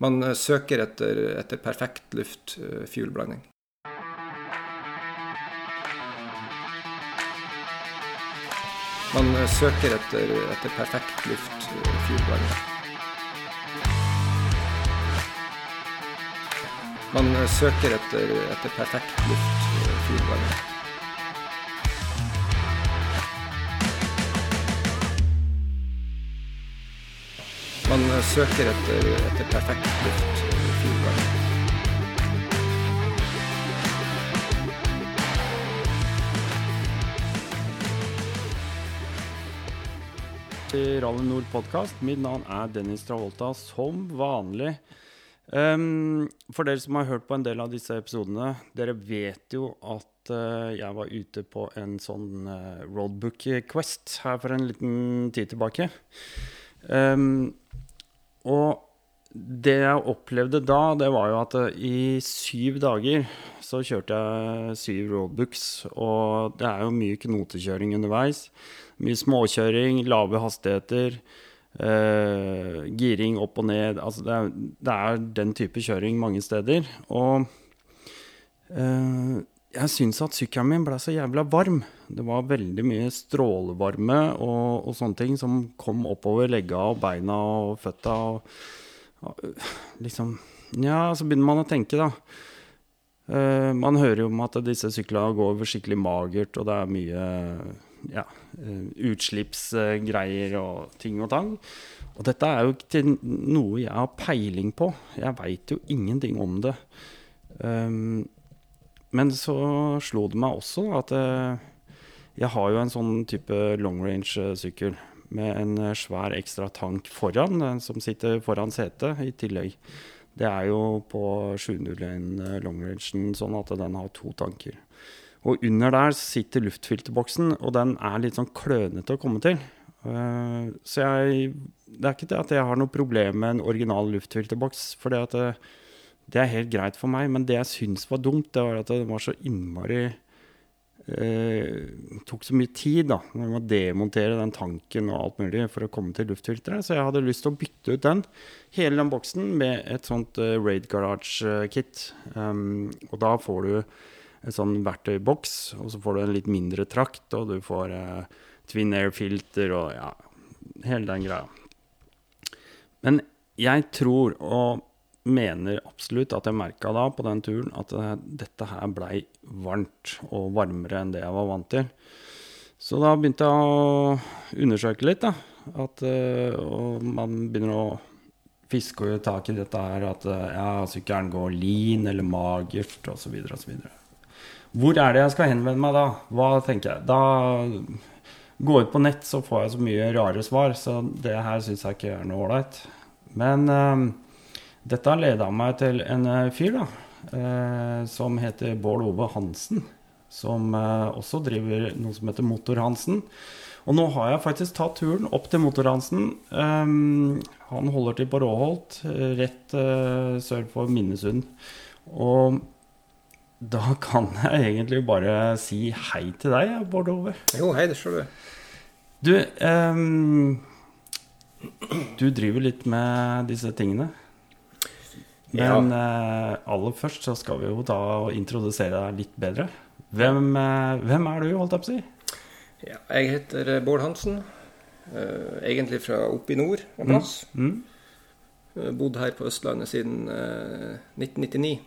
Man eh, søker etter, etter perfekt luft-fuel-blanding. Man eh, søker etter, etter perfekt luft-fuel-blanding. Man eh, søker etter, etter perfekt luft-fuel-blanding. Søker etter, etter perfekt luft-fuel-blanding. til Rally Nord podkast. Mitt navn er Dennis Travolta, som vanlig. Um, for dere som har hørt på en del av disse episodene, dere vet jo at uh, jeg var ute på en sånn uh, roadbook quest her for en liten tid tilbake. Ehm, og det jeg opplevde da, det var jo at eh, i syv dager så kjørte jeg syv roadbooks, og det er jo mye knotekjøring underveis. Mye småkjøring, lave hastigheter, eh, giring opp og ned. Altså det er, det er den type kjøring mange steder. Og eh, jeg syns at sykkelen min ble så jævla varm. Det var veldig mye strålevarme og, og sånne ting som kom oppover legga og beina og føtta. Og, og, liksom Ja, så begynner man å tenke, da. Uh, man hører jo om at disse syklene går skikkelig magert, og det er mye ja, uh, utslippsgreier og ting og tang. Og dette er jo ikke noe jeg har peiling på. Jeg veit jo ingenting om det. Um, men så slo det meg også at uh, jeg har jo en sånn type long range-sykkel med en svær ekstra tank foran, som sitter foran setet i tillegg. Det er jo på 701 long rangen sånn at den har to tanker. Og under der sitter luftfilterboksen, og den er litt sånn klønete å komme til. Så jeg Det er ikke det at jeg har noe problem med en original luftfilterboks, for det, det, er helt greit for meg. Men det jeg syns var dumt, det var at det var så innmari eh, tok så mye tid da, når man demontere den tanken og alt mulig for å komme til luftfilteret. Så jeg hadde lyst til å bytte ut den, hele den boksen, med et sånt eh, Raid Garage-kit. Um, og da får du en sånn verktøyboks, og så får du en litt mindre trakt, og du får eh, twin air-filter og ja, hele den greia. Men jeg tror, og mener absolutt at jeg merka da på den turen, at det, dette her blei varmt, og varmere enn det jeg var vant til. Så da begynte jeg å undersøke litt, da. At, uh, og man begynner å fiske tak i dette her, at uh, ja, sykkelen går lin eller magert, osv., osv. Hvor er det jeg skal henvende meg da? Hva tenker jeg? Da Gå ut på nett, så får jeg så mye rare svar, så det her syns jeg ikke er noe ålreit. Men dette leda meg til en uh, fyr, da, uh, som heter Bård Ove Hansen. Som også driver noe som heter Motor-Hansen. Og nå har jeg faktisk tatt turen opp til Motor-Hansen. Han holder til på Råholt, rett sør for Minnesund. Og da kan jeg egentlig bare si hei til deg, Bård Ove. Jo, hei, det ser du. Du, du driver litt med disse tingene. Men ja. uh, aller først så skal vi jo da introdusere deg litt bedre. Hvem, uh, hvem er du, holdt jeg på å si? Ja, jeg heter eh, Bård Hansen. Uh, egentlig fra oppe i nord en plass. Mm. Mm. Bodd her på Østlandet siden 1999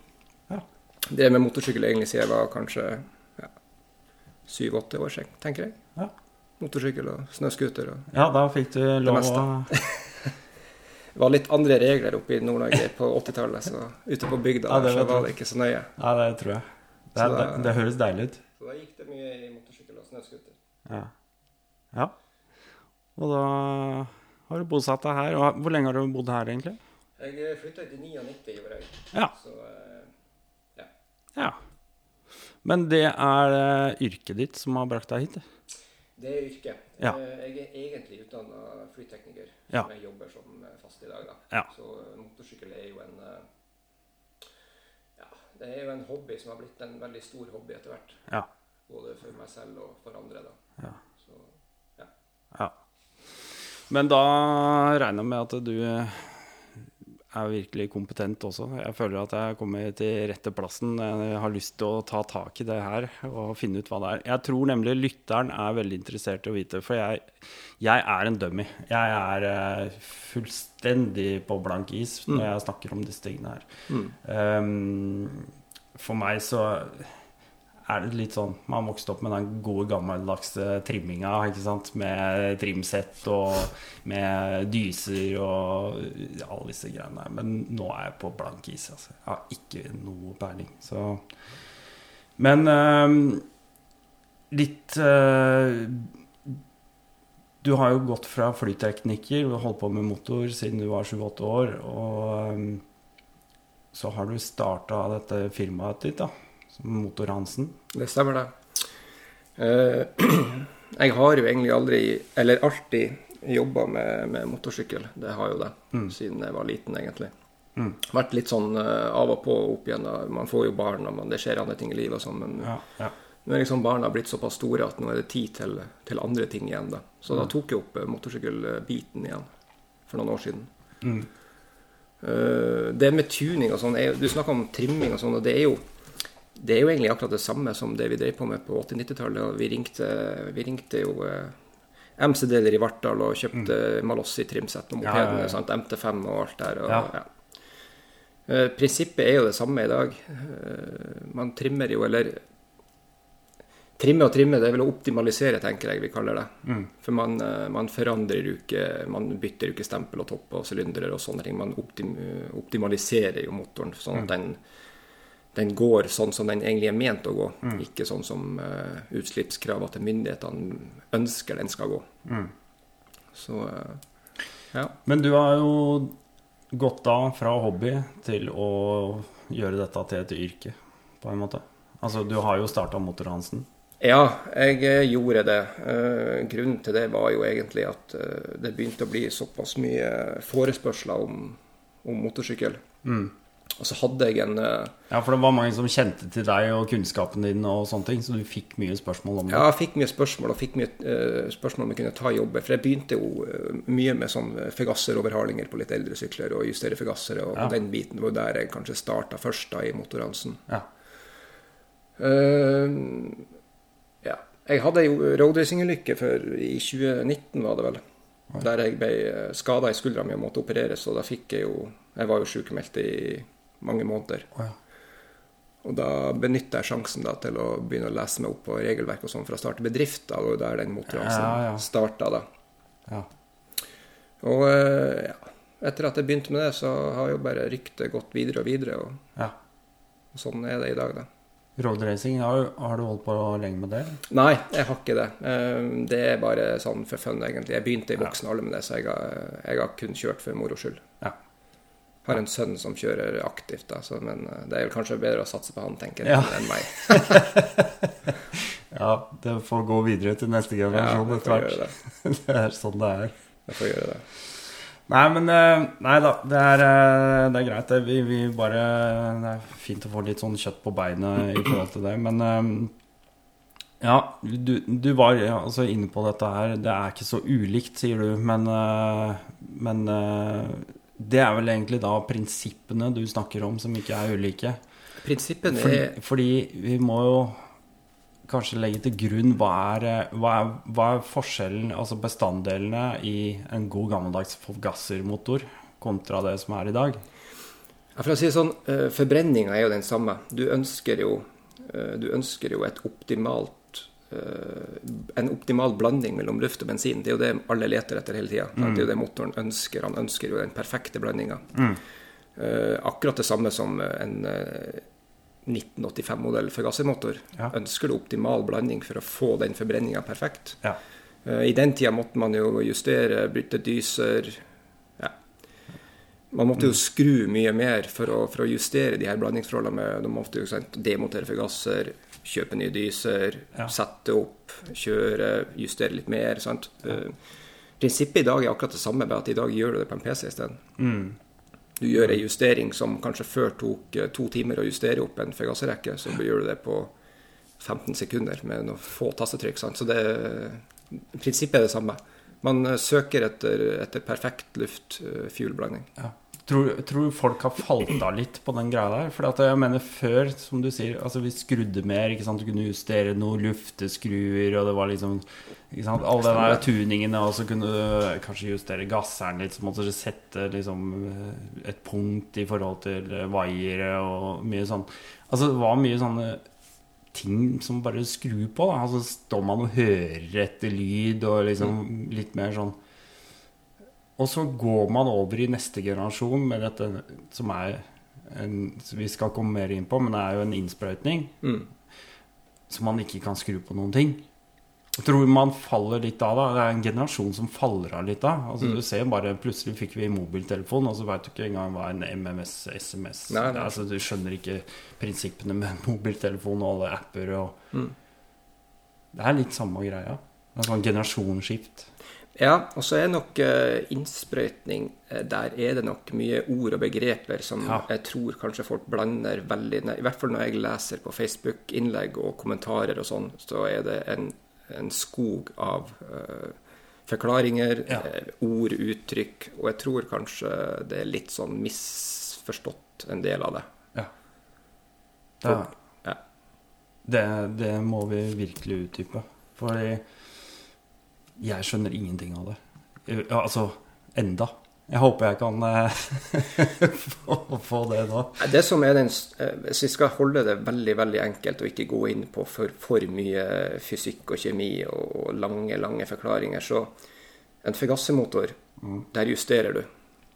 drev med motorsykkel egentlig siden jeg var kanskje syv-åtte år siden, tenker jeg. Ja. Motorsykkel og snøscooter og Ja, da fikk du lov å Det var litt andre regler oppe i Nord-Norge på 80-tallet, så ute på bygda ja, det så var det ikke så nøye. Ja, det tror jeg. Det, er, da, det, det høres deilig ut. Så da gikk det mye i motorsykkel og snøscooter. Ja. ja. Og da har du bosatt deg her. Og hvor lenge har du bodd her, egentlig? Jeg flytta til 99 i år, jeg. Ja. Så, ja. Men det er uh, yrket ditt som har brakt deg hit? Det er yrket. Ja. Eh, jeg er egentlig utdanna flytekniker, som ja. jeg jobber som fast i dag. Da. Ja. Så eh, motorsykkel er jo en ja, det er jo en hobby som har blitt en veldig stor hobby etter hvert. Ja. Både for meg selv og for andre. da. Ja. Så, ja. ja. Men da regner jeg med at du er virkelig kompetent også. Jeg føler at jeg kommer til rette plassen. Jeg har lyst til å ta tak i det her og finne ut hva det er. Jeg tror nemlig lytteren er veldig interessert i å vite, for jeg, jeg er en dummy. Jeg er uh, fullstendig på blank is når mm. jeg snakker om disse tingene her. Mm. Um, for meg så er det litt sånn Man vokste opp med den gode, gammeldagse trimminga. ikke sant? Med trimsett og med dyser og alle disse greiene. Men nå er jeg på blank is. altså. Jeg har ikke noe peiling. Så Men øh, litt øh, Du har jo gått fra flytekniker, du har holdt på med motor siden du var 7-8 år. Og øh, så har du starta dette firmaet ditt, da Motor Hansen? Det stemmer, det. Uh, jeg har jo egentlig aldri, eller alltid, jobba med, med, motorsykkel. Det har jo det, mm. siden jeg var liten, egentlig. Mm. Vært litt sånn uh, av og på opp igjen. Man får jo barn, og man, det skjer andre ting i livet sånn, men ja, ja. nå er liksom barna blitt såpass store at nå er det tid til, til andre ting igjen. da. Så mm. da tok jeg opp uh, motorsykkelbiten igjen for noen år siden. Mm. det med tuning og sånn Du snakker om trimming og sånn, og det er jo det er jo egentlig akkurat det samme som det vi drev på med på 80-90-tallet. Vi, vi ringte jo eh, MC-deler i Vartdal og kjøpte mm. Malossi trimsett på mopedene. Ja, ja, ja. MT5 og alt der. Og, uh, prinsippet er jo det samme i dag. Uh, man trimmer jo, eller Trimme og trimme, det er vel å optimalisere, tenker jeg vi kaller det. Mm. For man, man, forandrer jo ikke Man bytter jo ikke stempel og topp og sylindere og sånne ting. Man optim, optimaliserer jo motoren sånn at mm. den den går sånn som den egentlig er ment å gå, mm. ikke sånn som uh, utslippskravene til myndighetene ønsker den skal gå. Mm. Så uh, ja. Men du har jo gått av fra hobby til å gjøre dette til et yrke, på en måte. Altså, du har jo starta Motor Hansen. Ja, jeg eh, gjorde det. Uh, grunnen til det var jo egentlig at det begynte å bli såpass mye forespørsler om, om motorsykkel. Mm. Og så hadde jeg en uh, Ja, for det var mange som kjente til deg og kunnskapen din og sånne ting, så du fikk mye spørsmål om det? Ja, jeg fikk mye spørsmål, og fikk mye uh, spørsmål om jeg kunne ta jobber. For jeg begynte jo uh, mye med sånn forgasseroverhalinger på litt eldre sykler, og justere forgassere, og ja. den biten var der jeg kanskje starta først da i motorhansen. Ja. ja. Jeg hadde jo roadracingulykke i 2019, var det vel. Oi. Der jeg ble skada i skuldra mi og måtte opereres, og da fikk jeg jo Jeg var jo sykemeldt i mange måneder. Oh, ja. Og da benytta jeg sjansen da, til å begynne å lese meg opp på regelverk og sånn for å starte bedrift. Da, og der den motorhansen ja, ja. starta da. Ja. Og eh, ja, etter at jeg begynte med det, så har jo bare ryktet gått videre og videre. Og, ja. og sånn er det i dag, da. Roadracing, har, har, du holdt på lenge med det? Nei, jeg har ikke det. Eh, det er bare sånn for fun, egentlig. Jeg begynte i voksen alder med det, så jeg har, jeg har kun kjørt for moro skyld. Ja har en sønn som kjører aktivt, da, så, men eh, det er vel kanskje bedre å satse på han, tenker jeg, ja. enn meg. ja, det får gå videre til neste generasjon etter hvert. Det. det er sånn det er. Det får gjøre det. Nei, men eh, Nei da, det er, eh, det er greit. Vi, vi, bare Det er fint å få litt sånn kjøtt på beinet i forhold til det, men ja, du, du var altså inne på dette her. Det er ikke så ulikt, sier du, men, men det er vel egentlig da prinsippene du snakker om, som ikke er ulike. Prinsippene fordi, fordi vi må jo kanskje legge til grunn hva er, hva er, hva er forskjellen, altså bestanddelene, i en god gammeldags forgassermotor kontra det som er i dag? For å si det sånn, eh, Forbrenninga er jo den samme. Du ønsker jo, eh, du ønsker jo et optimalt en optimal blanding mellom luft og bensin. Det er jo det alle leter etter hele tida. Mm. Det er jo det motoren ønsker. Han ønsker jo den perfekte blandinga. Mm. Uh, akkurat det samme som en uh, 1985-modell forgassermotor. Ja. Ønsker du optimal blanding for å få den forbrenninga perfekt. Ja. Uh, I den tida måtte man jo justere, bytte dyser. Ja. Man måtte jo mm. skru mye mer for å, for å justere de her blandingsforholdene. Med, de måtte jo demontere forgasser kjøpe nye dyser, ja. sette opp, kjøre, justere litt mer. sant? Ja. Uh, prinsippet i dag er akkurat det samme, bare at i dag gjør du det på en PC isteden. Mm. Du gjør en justering som kanskje før tok uh, to timer å justere opp en forgasserrekke, så gjør du det på 15 sekunder med noen få tastetrykk. sant? Så det, prinsippet er det samme. Man uh, søker etter, etter perfekt luft-fuel-blanding. Ja. Tror, tror folk har falt av litt på den greia der? For jeg mener før, som du sier, altså vi skrudde mer. ikke sant? Du kunne justere noen lufteskruer, og det var liksom ikke sant? Alle de der tuningene, og så kunne du kanskje justere gasseren litt. Så måtte du sette liksom et punkt i forhold til vaiere og mye sånn. Altså det var mye sånne ting som bare skrur på. Da. Altså står man og hører etter lyd, og liksom mm. litt mer sånn og så går man over i neste generasjon med dette som er en, Vi skal komme mer inn på, men det er jo en innsprøytning. Mm. Så man ikke kan skru på noen ting. Jeg tror man faller litt av da. Det er en generasjon som faller av litt av. Altså, mm. Du ser bare Plutselig fikk vi mobiltelefon, og så veit du ikke engang hva en MMS, SMS nei, nei. Altså, Du skjønner ikke prinsippene med mobiltelefon og alle apper og mm. Det er litt samme greia. Det er sånn generasjonsskift. Ja, og så er nok uh, innsprøytning uh, Der er det nok mye ord og begreper som ja. jeg tror kanskje folk blander veldig. I hvert fall når jeg leser på Facebook-innlegg og kommentarer og sånn, så er det en, en skog av uh, forklaringer, ja. ord, uttrykk. Og jeg tror kanskje det er litt sånn misforstått, en del av det. Ja. Det, ja. det, det må vi virkelig utdype. Fordi jeg skjønner ingenting av det. Altså enda. Jeg håper jeg kan eh, få, det nå. Det som er den, eh, Hvis vi skal holde det veldig veldig enkelt og ikke gå inn på for, for mye fysikk og kjemi og lange lange forklaringer, så en forgassermotor, mm. der justerer du,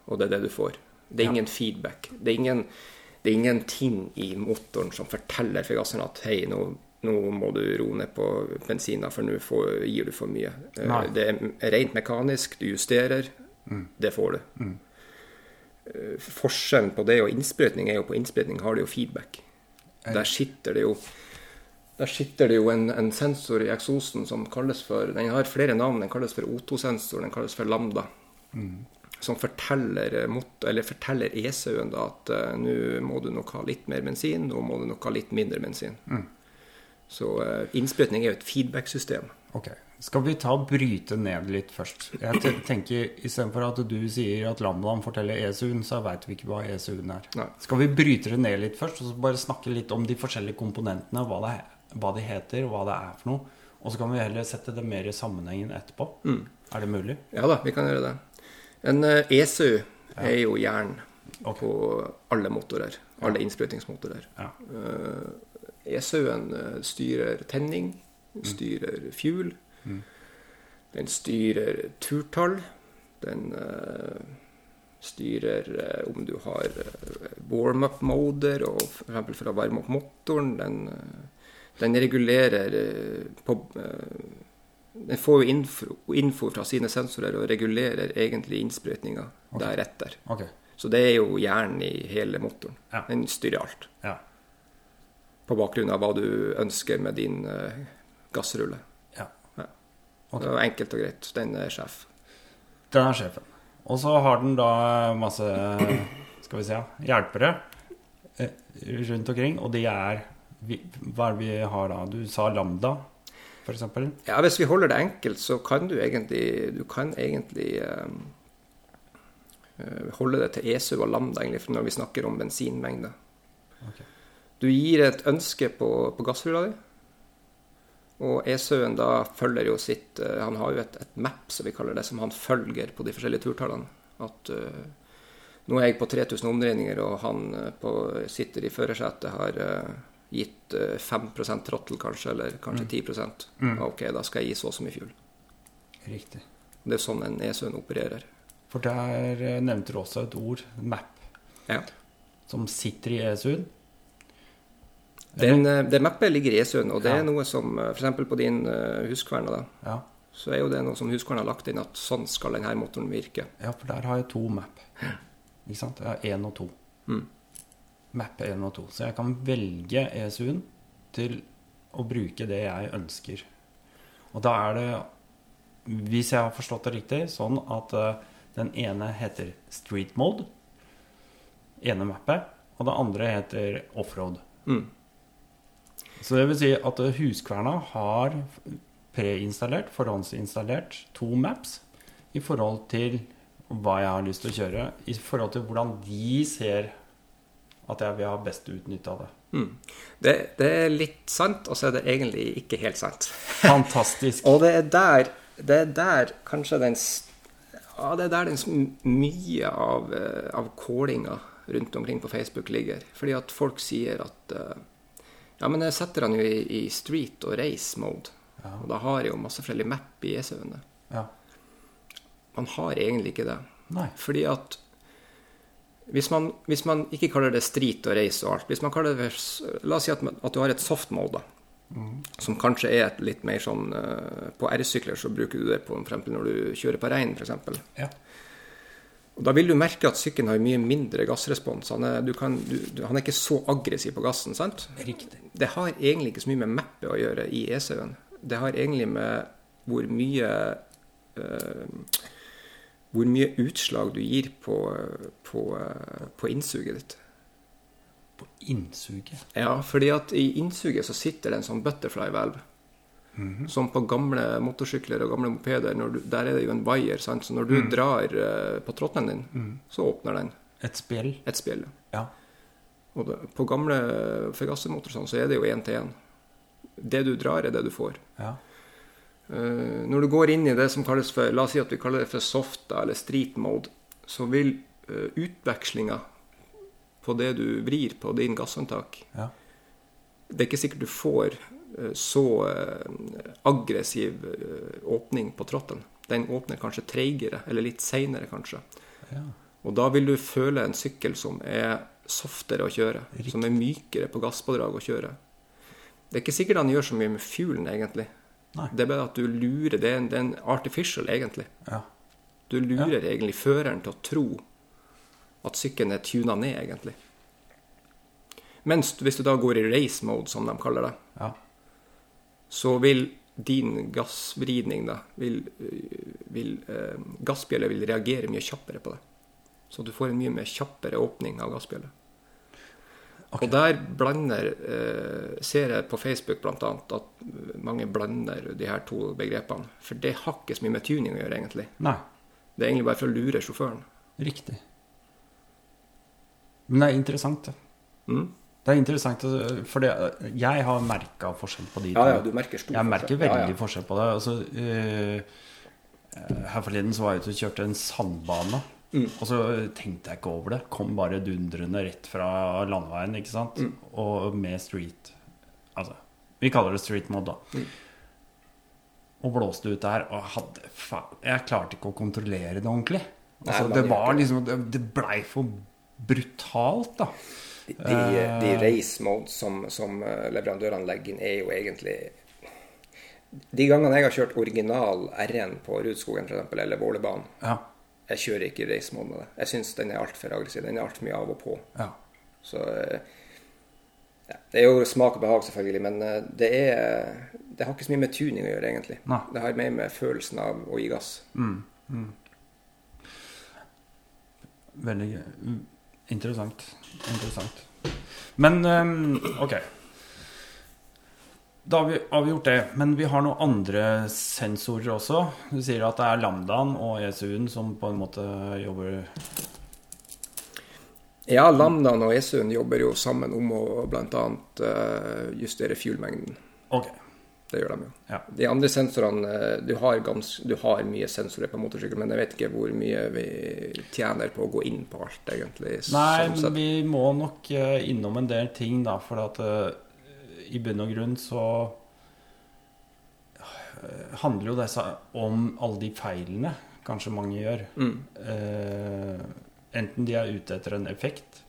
og det er det du får. Det er ingen feedback. Det er ingen, det er ingenting i motoren som forteller forgasseren at hei, nå nå må du roe ned på bensina, for nå gir du for mye. Eh, Nei. Det er rent mekanisk, du justerer. Mm. Det får du. Mm. Eh, forskjellen på det og innsprøytning er jo på innsprøytning har du jo feedback. Der sitter det jo der sitter det jo en, en, sensor i eksosen som kalles for Den har flere navn. Den kalles for O2-sensor, den kalles for Lambda. Mm. Som forteller, eh, forteller ECU-en at uh, nå må du nok ha litt mer bensin, nå må du nok ha litt mindre bensin. Mm. Så uh, innsprøytning er jo et feedback-system. Ok. Skal vi ta og bryte ned litt først? Jeg tenker Istedenfor at du sier at Lambdaen forteller ESU-en, så veit vi ikke hva ESU-en er. Nei. Skal vi bryte det ned litt først, og så bare snakke litt om de forskjellige komponentene? Hva, det, hva de heter, og hva det er for noe? Og så kan vi heller sette det mer i sammenhengen etterpå. Mm. Er det mulig? Ja da, vi kan gjøre det. En uh, eh, ESU er jo jern okay. på alle motorer. Alle ja. innsprøytningsmotorer. Ja. Uh, ESU-en eh, styrer tenning, den mm. styrer fuel. Mm. Den styrer turtall. Den uh, styrer uh, om du har uh, warm-up-moder, og f.eks. for å varme opp motoren. Den, den regulerer på Den får jo info, info, fra sine sensorer og regulerer egentlig innsprøytninga okay. deretter. Okay. Så det er jo hjernen i hele motoren. Ja. Den styrer alt. Ja på bakgrunn av hva du ønsker med din uh, gassrulle. Ja. ja. Okay. Det var enkelt og greit. Den er sjef. Den er sjefen. Og så har den da masse skal vi si, hjelpere eh, rundt omkring, og de er Hva er det vi har da? Du sa Lambda, f.eks.? Ja, hvis vi holder det enkelt, så kan du egentlig Du kan egentlig um, holde det til ESU og Lambda egentlig, når vi snakker om bensinmengde. Okay. Du gir et ønske på, på gassrulla di. Og Esøen da følger jo sitt uh, Han har jo et, et, map, som vi kaller det, som han følger på de forskjellige turtallene. At uh, nå er jeg på 3000 omdreininger, og han uh, på, sitter i førersetet, har gitt 5% trottel kanskje, eller kanskje mm. 10 mm. Ok, da skal jeg gi så og så mye fuel. Riktig. Det er sånn en Esøen opererer. For der nevnte du også et ord, map, ja. som sitter i ESU-en. Den, eh, det mappet ligger i Esund, og det er noe som eh, f.eks. på din huskverne, da, ja. så er jo det noe som Husqvarna har lagt inn, at sånn skal denne motoren virke. Ja, for der har jeg to map. Ikke sant? Jeg har én og to. Mm. Map 1 og 2. Så jeg kan velge ESU-en til å bruke det jeg ønsker. Og da er det, hvis jeg har forstått det riktig, sånn at den ene heter street mode, ene mappet, og det andre heter offroad. Mm. Så det vil si at Huskverna har preinstallert, forhåndsinstallert, to maps i forhold til hva jeg har lyst til å kjøre, i forhold til hvordan de ser at jeg vil ha best utnytte av det. Mm. det. Det, er litt sant, og så er det egentlig ikke helt sant. Fantastisk. og det er der, det er der kanskje den ja, det er der den mye av, eh, av callinga rundt omkring på Facebook ligger. Fordi at folk sier at uh, Ja, men jeg setter den jo i, i street og race mode. Ja. Og da har jeg jo masse forskjellig map i ECU-ene. Ja. Man har egentlig ikke det. Nei. Fordi at hvis man, hvis man, ikke kaller det street og race og alt hvis man kaller det, La oss si at, at du har et soft mode, da. Mm. Som kanskje er litt mer sånn uh, På R-sykler så bruker du det på, for eksempel, når du kjører på regn, f.eks. Ja. Og Da vil du merke at sykkelen har mye mindre gassrespons. Han er, kan, du, han er ikke så aggressiv på gassen. sant? Riktig. Det har egentlig ikke så mye med mappet å gjøre i ECU-en. Det har egentlig med hvor mye uh, Hvor mye utslag du gir på, på, uh, på innsuget ditt. På innsuget? Ja, fordi at i innsuget så sitter det en sånn butterfly -hmm. Som på gamle motorsykler og gamle mopeder. Du, der er det jo en vaier. Så når du mm. drar uh, på trottelen din, mm. så åpner den. Et spjeld? Et spjeld, ja. Og det, på gamle forgassermotorer sånn, så er det jo én til én. Det du drar, er det du får. Ja. Uh, når du går inn i det som kalles for La oss si at vi kaller det for soft eller street mode, så vil uh, utvekslinga på det du vrir på din gasshåndtak ja. Det er ikke sikkert du får så eh, aggressiv eh, åpning på trotten. Den åpner kanskje treigere, eller litt seinere kanskje. Ja. Og da vil du føle en sykkel som er softere å kjøre. Riktig. Som er mykere på gasspådrag å kjøre. Det er ikke sikkert han gjør så mye med fuelen, egentlig. Nei. Det er bare at du lurer. Det er en, det er en artificial, egentlig. Ja. Du lurer ja. egentlig føreren til å tro at sykkelen er tuna ned, egentlig. Mens hvis du da går i race mode, som de kaller det, ja så vil din gassvridning da, vil, vil eh, Gassbjella vil reagere mye kjappere på det. Så du får en mye mer kjappere åpning av gassbjella. Okay. Og der blander eh, Ser jeg på Facebook bl.a. at mange blander de her to begrepene. For det har ikke så mye med tuning å gjøre, egentlig. Nei. Det er egentlig bare for å lure sjåføren. Riktig. Men det er interessant, det. Mm. Det er interessant, for jeg har merka forskjell på de to. Ja, ja, du merker stor Jeg merker veldig ja, ja. forskjell på det. Altså, uh, her forleden så var jeg ute og kjørte en sandbane. Mm. Og så tenkte jeg ikke over det. Kom bare dundrende rett fra landeveien, ikke sant? Mm. Og med street Altså, vi kaller det street mod, da. Mm. Og blåste ut der. Og hadde Jeg klarte ikke å kontrollere det ordentlig. Altså, Nei, det var liksom Det, det blei for brutalt, da. De, de, de eh. race modes som, som eh, leverandørene legger inn, er jo egentlig De gangene jeg har kjørt original R1 på Rudskogen f.eks., eller Vålerbanen, ja. jeg kjører ikke race mode med det. Jeg syns den er altfor aggressiv. Den er altfor mye av og på. Ja. Så eh, ja, Det er jo smak og behag, selvfølgelig, men det er Det har ikke så mye med tuning å gjøre, egentlig. Nei. Det har mer med følelsen av å gi gass. Mm. Mm. Veldig Interessant. Interessant. Men um, OK. Da har vi, gjort det. Men vi har noen andre sensorer også. Du sier at det er Lambdaen og ESU-en som på en måte jobber Ja, Lambdaen og ESU-en jobber jo sammen om å bl.a. Uh, justere fuelmengden. Okay. Det gjør de jo. Ja. De andre sensorene eh, du har, gans, du har, mye sensorer på motorsykkel, men jeg vet ikke hvor mye vi tjener på å gå inn på alt, egentlig. Nei, sånn vi må nok uh, innom en del ting, da, for at uh, i bunn og grunn så handler jo disse om alle de feilene kanskje mange gjør. Mm. enten de er ute etter en effekt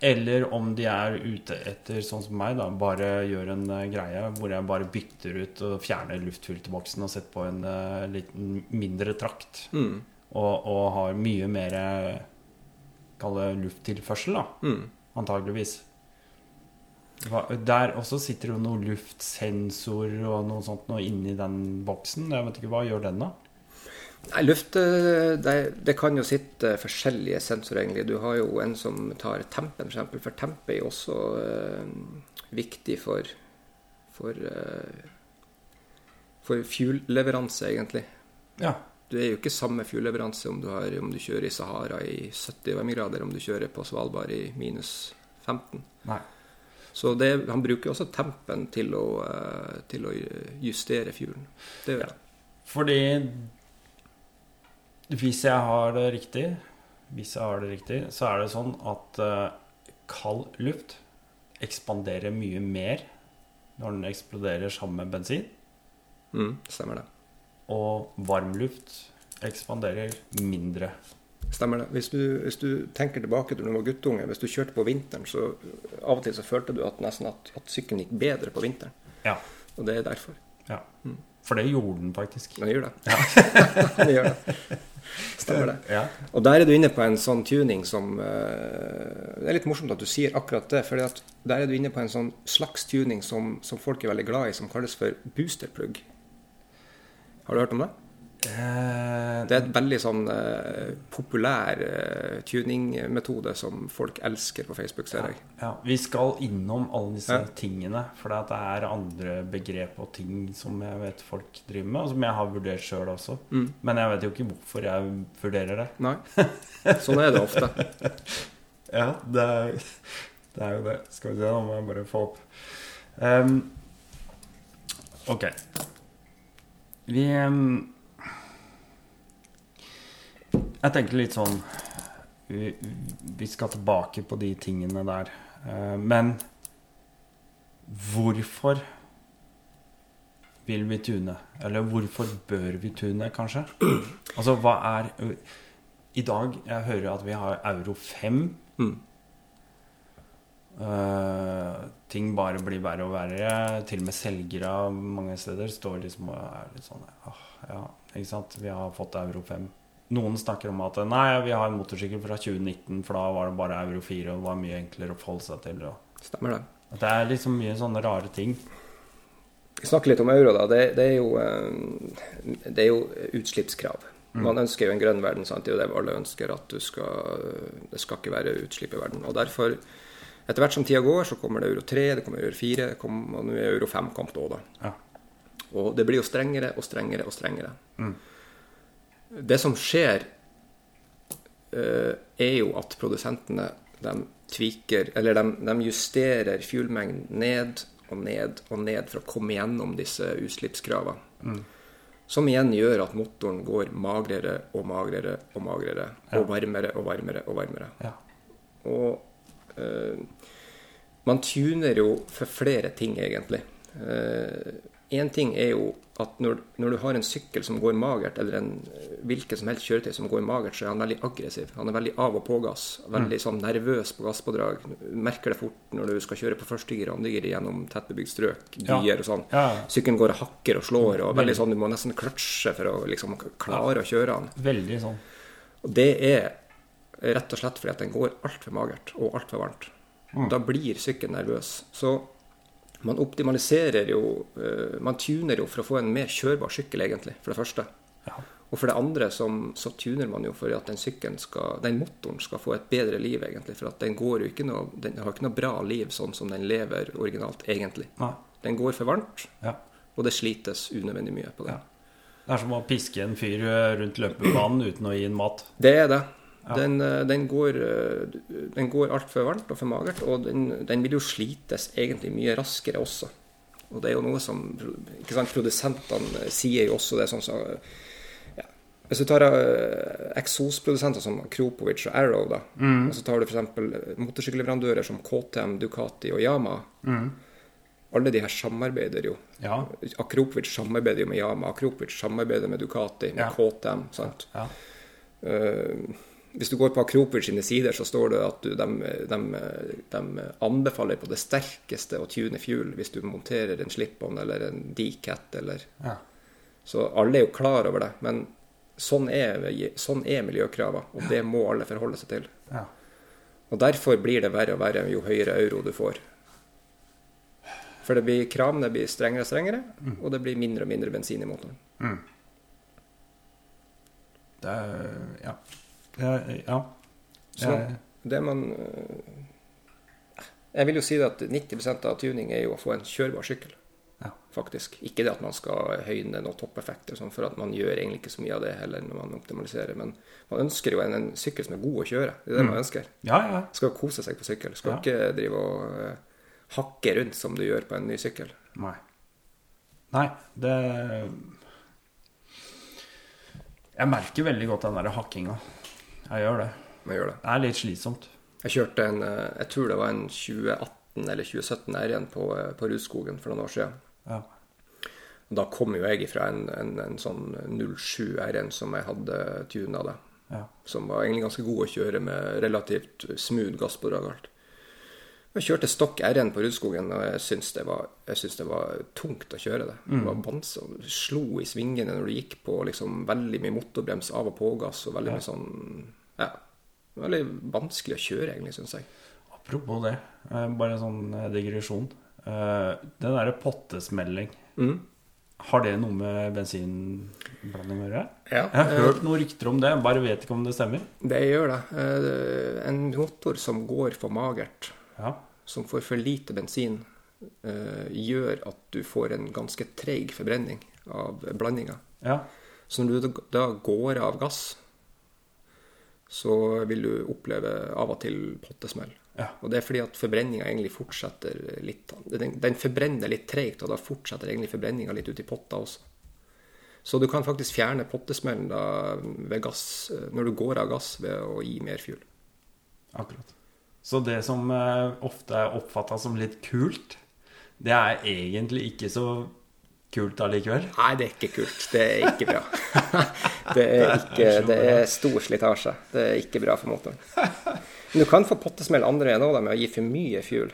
eller om de er ute etter, sånn som meg, da, bare gjør en uh, greie hvor jeg bare bytter ut og fjerner luftfilterboksen og setter på en uh, liten mindre trakt. Mm. Og, og, har mye mer Kall det lufttilførsel, da. Mm. Antageligvis. Der også sitter det noe luftsensor og noe sånt noe inni den boksen. Jeg vet ikke, Hva gjør den, da? Nei, luft eh, det, det, kan jo sitte forskjellige sensorer, egentlig. Du har jo en som tar tempen, f.eks. For tempe er jo også uh, viktig for for, uh, for fuel-leveranse, egentlig. Ja. du er jo ikke samme fuelleveranse om du, om du kjører i Sahara i 70 varmegrader, om du kjører på Svalbard i minus 15. Nei. Så det, han bruker også tempen til å, uh, til å justere fuelen. Det gjør han. Ja. Fordi hvis jeg har det riktig, hvis jeg har det riktig, så er det sånn at uh, kald luft ekspanderer mye mer når den eksploderer sammen med bensin. Mm, stemmer det. Og varm luft ekspanderer mindre. Stemmer det. Hvis du, hvis du, tenker tilbake til da du var guttunge, hvis du kjørte på vinteren, så av og til så følte du at nesten at, at sykkelen gikk bedre på vinteren. Ja. Og det er derfor. Ja. Mm. For det gjorde den faktisk. Den gjør det. Ja. den gjør det. Stemmer det. Ja. Og der er du inne på en sånn tuning som uh, Det er litt morsomt at du sier akkurat det. For der er du inne på en sånn slags tuning som, som folk er veldig glad i, som kalles for boosterplug. Har du hørt om det? Eh, det er et veldig sånn uh, populær uh, tuningmetode som folk elsker på Facebook, ser jeg. Ja, ja. Vi skal innom alle disse ja. tingene, for det er andre begrep og ting som jeg vet folk driver med, og som jeg har vurdert sjøl også. Mm. Men jeg vet jo ikke hvorfor jeg vurderer det. Nei, sånn er det ofte. ja, det er, det er, jo det. Skal vi se, nå må jeg bare få opp um, Ok. Vi um, jeg tenker litt sånn vi, vi, skal tilbake på de tingene der. Eh, men hvorfor vil vi tune? Eller hvorfor bør vi tune, kanskje? Altså, hva er I dag jeg hører at vi har euro 5. Mm. Uh, ting bare blir verre og verre. Til og med selgere mange steder står liksom og er litt sånn Ja, ikke sant. Vi har fått euro 5 noen snakker om at nei, vi har en motorsykkel fra 2019, for da var det bare Euro 4, og det var mye enklere å forholde seg til. Stemmer det. Det er liksom mye sånne rare ting. Vi snakker litt om euro, da. Det, det, er, jo, eh, det er, jo, utslippskrav. Mm. Man ønsker jo en grønn verden, sant? det er jo det alle ønsker, at du skal, det skal ikke være utslipp i verden. Og derfor, etter hvert som tida går, så kommer det euro 3, det kommer euro 4, det kommer, og nå er euro 5 kommet òg, da. Ja. Og det blir jo strengere og strengere og strengere. Mm. Det som skjer, uh, er jo at produsentene de tviker, eller de, de justerer fuelmengden ned og ned og ned for å komme gjennom disse utslippskravene. Mm. Som igjen gjør at motoren går magrere og magrere og magrere. Ja. Og varmere og varmere og varmere. Ja. Og uh, man tuner jo for flere ting, egentlig. Én ting er jo at når, når, du har en sykkel som går magert, eller en hvilket som helst kjøretøy som går magert, så er han veldig aggressiv. Han er veldig av og på gass. Veldig mm. sånn nervøs på gasspådrag. Merker det fort når du skal kjøre på første gir og andre gir gjennom tettbebygd strøk, byer ja. og sånn. Ja. Sykkelen går og hakker og slår, og veldig sånn, du må nesten kløtsje for å liksom klare å kjøre han. Veldig sånn. Og det er rett og slett fordi at den går altfor magert og altfor varmt. Mm. Da blir sykkelen nervøs. Så man optimaliserer jo uh, Man tuner jo for å få en mer kjørbar sykkel, egentlig, for det første. Ja. Og for det andre som, så tuner man jo for at den sykkelen skal, den motoren skal få et bedre liv, egentlig. For at den går jo ikke noe, den har ikke noe bra liv sånn som den lever originalt, egentlig. Nei. Den går for varmt, ja. og det slites unødvendig mye på den. Ja. Det er som å piske en fyr rundt løpebanen uten å gi en mat. Det er det. Den, eh, den, går, eh, den går altfor varmt og for magert, og den, den, vil jo slites egentlig mye raskere også. Og det er jo noe som ikke sant, Produsentene sier jo også det. sånn så, ja. Hvis du tar uh, eksosprodusenter som Kropovic og Arrow, da, mm. og så tar du f.eks. motorsykkelleverandører som KTM, Ducati og Yama. Mm. Alle de her samarbeider jo. Ja. Akropovic samarbeider jo med Yama. Akropovic samarbeider med Ducati, med ja. KTM. sant? Ja. Uh, hvis du går på Akropovic sine sider, så står det at du, de, de, de, anbefaler på det sterkeste å tune fuel hvis du monterer en slip-on eller en decat eller ja. Så alle er jo klar over det. Men sånn er, sånn er miljøkravene, og det må alle forholde seg til. Ja. Og derfor blir det verre og verre jo høyere euro du får. For det blir, kravene blir strengere og strengere, mm. og det blir mindre og mindre bensin i motoren. Mm. Det Ja. Ja. Så det man eh, Jeg vil jo si at 90% av tuning er jo å få en kjørbar sykkel. Ja. Faktisk. Ikke det at man skal høyne noen toppeffekter, sånn, for at man gjør egentlig ikke så mye av det heller når man optimaliserer. Men man ønsker jo en, en sykkel som er god å kjøre. Det er det mm. man ønsker. Ja, ja. Skal kose seg på sykkel. Skal ikke drive og uh, hakke rundt som du gjør på en ny sykkel. Nei. Nei, det Jeg merker veldig godt den der hakkinga. Jeg gjør det. Jeg gjør det. Det er litt slitsomt. Jeg kjørte en eh, Jeg tror det var en 2018 eller 2017 r igjen på, eh, på Rudskogen for noen år siden. Ja. Da kom jo jeg fra en, en, en sånn 07 R1 som jeg hadde tuna da. Ja. Som var egentlig ganske god å kjøre med relativt smooth og alt. Jeg kjørte stokk R1 på Rudskogen, og jeg syns det, det, var tungt å kjøre det. Mm. Det var banse, slo i svingene når du gikk på liksom, veldig mye motorbrems av og pågass. og veldig ja. mye sånn, ja, Veldig vanskelig å kjøre, egentlig, syns jeg. Apropos det, eh, bare en sånn eh, digresjon. Eh, den derre pottesmelling, mm. har det noe med bensinblanding å gjøre? Ja. Jeg har hørt noen rykter om det, bare vet ikke om det stemmer. Det gjør det. En motor som går for magert, ja. som får for lite bensin, gjør at du får en ganske treig forbrenning av blandinga. Ja. Så når du da går av gass så vil du oppleve av og til pottesmell. Ja. Og det er fordi at forbrenninga egentlig fortsetter litt Den, den forbrenner litt treigt, og da fortsetter egentlig forbrenninga litt ut i potta også. Så du kan faktisk fjerne pottesmellen da ved gass, når du går av gass ved å gi mer fuel. Akkurat. Så det som eh, ofte er oppfatta som litt kult, det er egentlig ikke så kult allikevel? Nei, det er ikke kult. Det er ikke bra. det, er ikke, det er stor slitasje. Det er ikke bra for motoren. Men du kan få pottesmell andre veien òg, med å gi for mye fuel.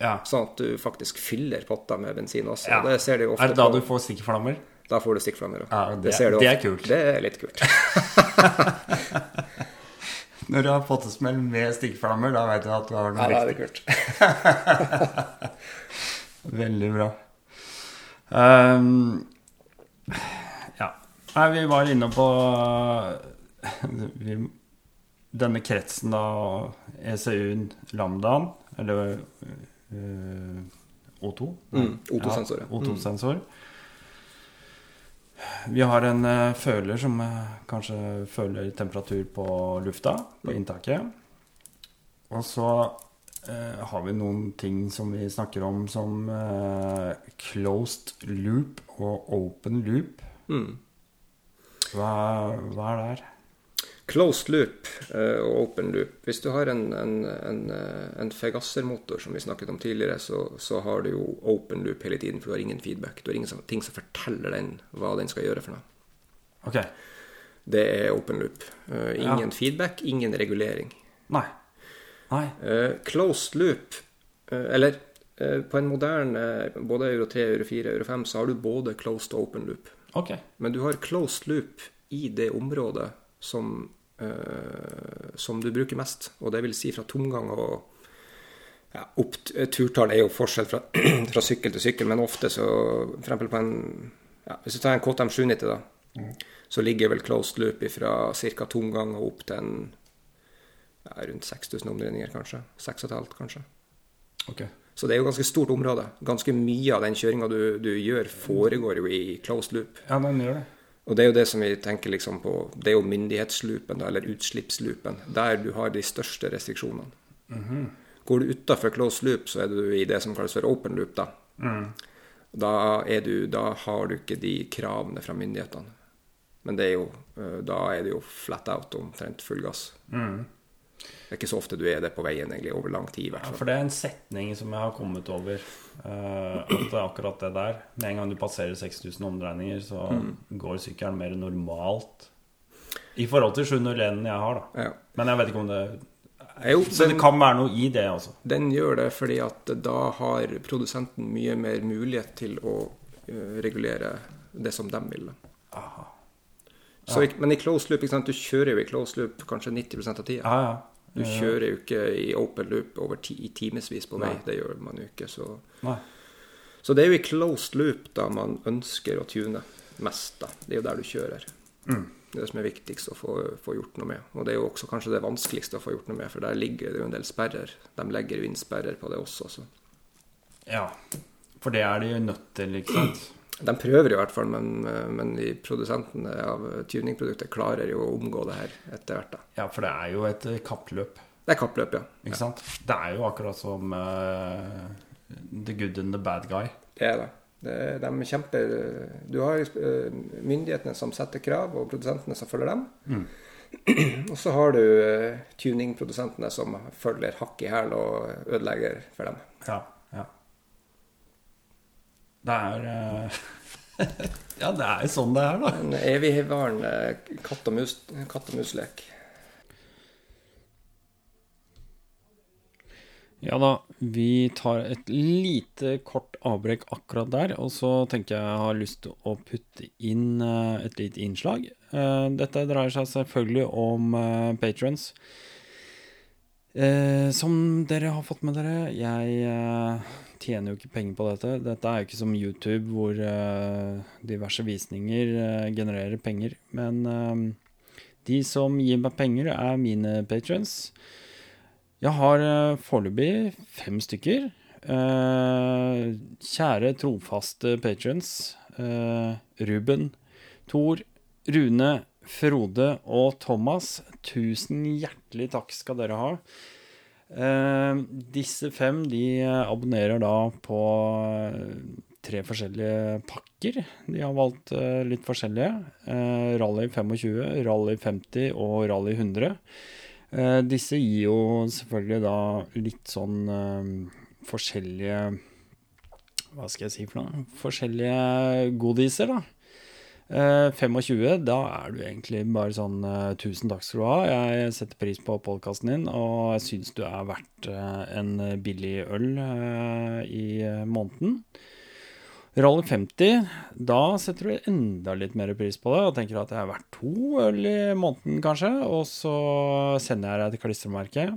Ja. Sånn at du faktisk fyller potta med bensin også. Ja. Det ser du ofte er det da på. du får stikkflammer? Da får du stikkflammer. Ja, det, det, det er kult. Det er litt kult. Når du har pottesmell med stikkflammer, da vet du at du har noe ja, riktig. Ja, det er kult. Veldig bra. Um, ja. Nei, vi var inne på vi, denne kretsen, da. ECU-en Lambdaen, eller uh, O2. Mm, O2-sensor. Ja, O2-sensor. Vi har en uh, føler som uh, kanskje føler temperatur på lufta, på inntaket. Og så har vi noen ting som vi snakker om som uh, closed loop og open loop. Mm. Hva, hva, er det her? Closed loop uh, og open loop. Hvis du har en, en, en, en Fegasser-motor, som vi snakket om tidligere, så, så, har du jo open loop hele tiden, for du har ingen feedback. Du har ingen ting som forteller den hva den skal gjøre for noe. Okay. Det er open loop. ingen ja. feedback, ingen regulering. Nei. Uh, closed loop, uh, eller uh, på en moderne både Euro 3, Euro 4, Euro 5, så har du både closed og open loop. Okay. Men du har closed loop i det området som, som du bruker mest. Og det vil si fra tomgang og ja, opp, Turtall er jo forskjell fra, fra, sykkel til sykkel, men ofte så For eksempel på en ja, Hvis du tar en KTM 790, da, mm. så ligger vel closed loop fra ca. tomgang og opp til en ja, rundt 6000 omdreininger, kanskje. 6,5 kanskje. Okay. Så det er jo ganske stort område. Ganske mye av den kjøringa du, du, gjør, foregår jo i closed loop. Ja, den gjør det. Og det er jo det som vi tenker liksom på Det er jo myndighetsloopen, eller utslippsloopen. Der du har de største restriksjonene. Mm -hmm. Går du utafor closed loop, så er du i det som kalles for open loop. Da, mm. da, du, da har du ikke de kravene fra myndighetene. Men det er jo, eh, da er det jo flat out omtrent full gass. Mm. Det er ikke så ofte du er det på veien egentlig, over lang tid. Ja, for det er en setning som jeg har kommet over. Uh, at det er akkurat det der. Med en gang du passerer 6000 omdreininger, så mm. går sykkelen mer normalt. I forhold til 701 jeg har, da. Ja. Men jeg vet ikke om det jo, Så det kan være noe i det, altså? Den gjør det fordi at da har produsenten mye mer mulighet til å uh, regulere det som de vil. Aha. Så, ja. Men i closed loop, du kjører jo i closed loop kanskje 90% av tida. Ja, ja. Du kjører jo ikke i open loop over ti, i timevis på vei. Nei. Det gjør man jo ikke. Så. så. det er jo i closed loop da man ønsker å tune mest. da. Det er jo der du kjører. Mm. Det er det som er viktigst å få, få, gjort noe med. Og det er jo også kanskje det vanskeligste å få gjort noe med, for der ligger det jo en del sperrer. De legger jo inn sperrer på det også. Så. Ja. For det er de nødt til, ikke sant? De prøver i hvert fall, men, men de produsentene av tuningprodukter klarer jo å omgå det her etter hvert. da. Ja, for det er jo et kappløp. Det er kappløp, ja. Ikke sant? Det er jo akkurat som uh, the good and the bad guy. Det er det. det de kjemper Du har uh, myndighetene som setter krav, og produsentene som følger dem. Mm. og så har du tuningprodusentene som følger hakk i hæl og ødelegger for dem. Ja. Det er uh, Ja, det er sånn det er, da. En evigvarende katt og, mus, katt og muslek. Ja da, vi tar et lite kort avbrekk akkurat der. Og så tenker jeg jeg har lyst til å putte inn uh, et lite innslag. Dette dreier seg selvfølgelig om patrons. som dere har fått med dere, jeg tjener jo ikke penger på dette. Dette er jo ikke som YouTube, hvor uh, diverse visninger uh, genererer penger. Men uh, de som gir meg penger, er mine patrions. Jeg har uh, foreløpig fem stykker. kjære, trofaste patrons. Ruben, Thor, Rune, Frode og Thomas. Tusen hjertelig takk skal dere ha. Uh, disse fem de abonnerer da på uh, tre forskjellige pakker. De har valgt litt forskjellige. Rally 25, Rally 50 og Rally 100. disse gir jo selvfølgelig da litt sånn forskjellige Hva skal jeg si for noe? Forskjellige godiser, da. 25, eh, da er du egentlig bare sånn uh, Tusen takk skal du ha. Jeg setter pris på podkasten din, og jeg syns du er verdt uh, en billig øl i måneden. Rally 50, da setter du enda litt mer pris på det og tenker at jeg er verdt to øl i måneden, kanskje. Og så sender jeg deg til klistremerket.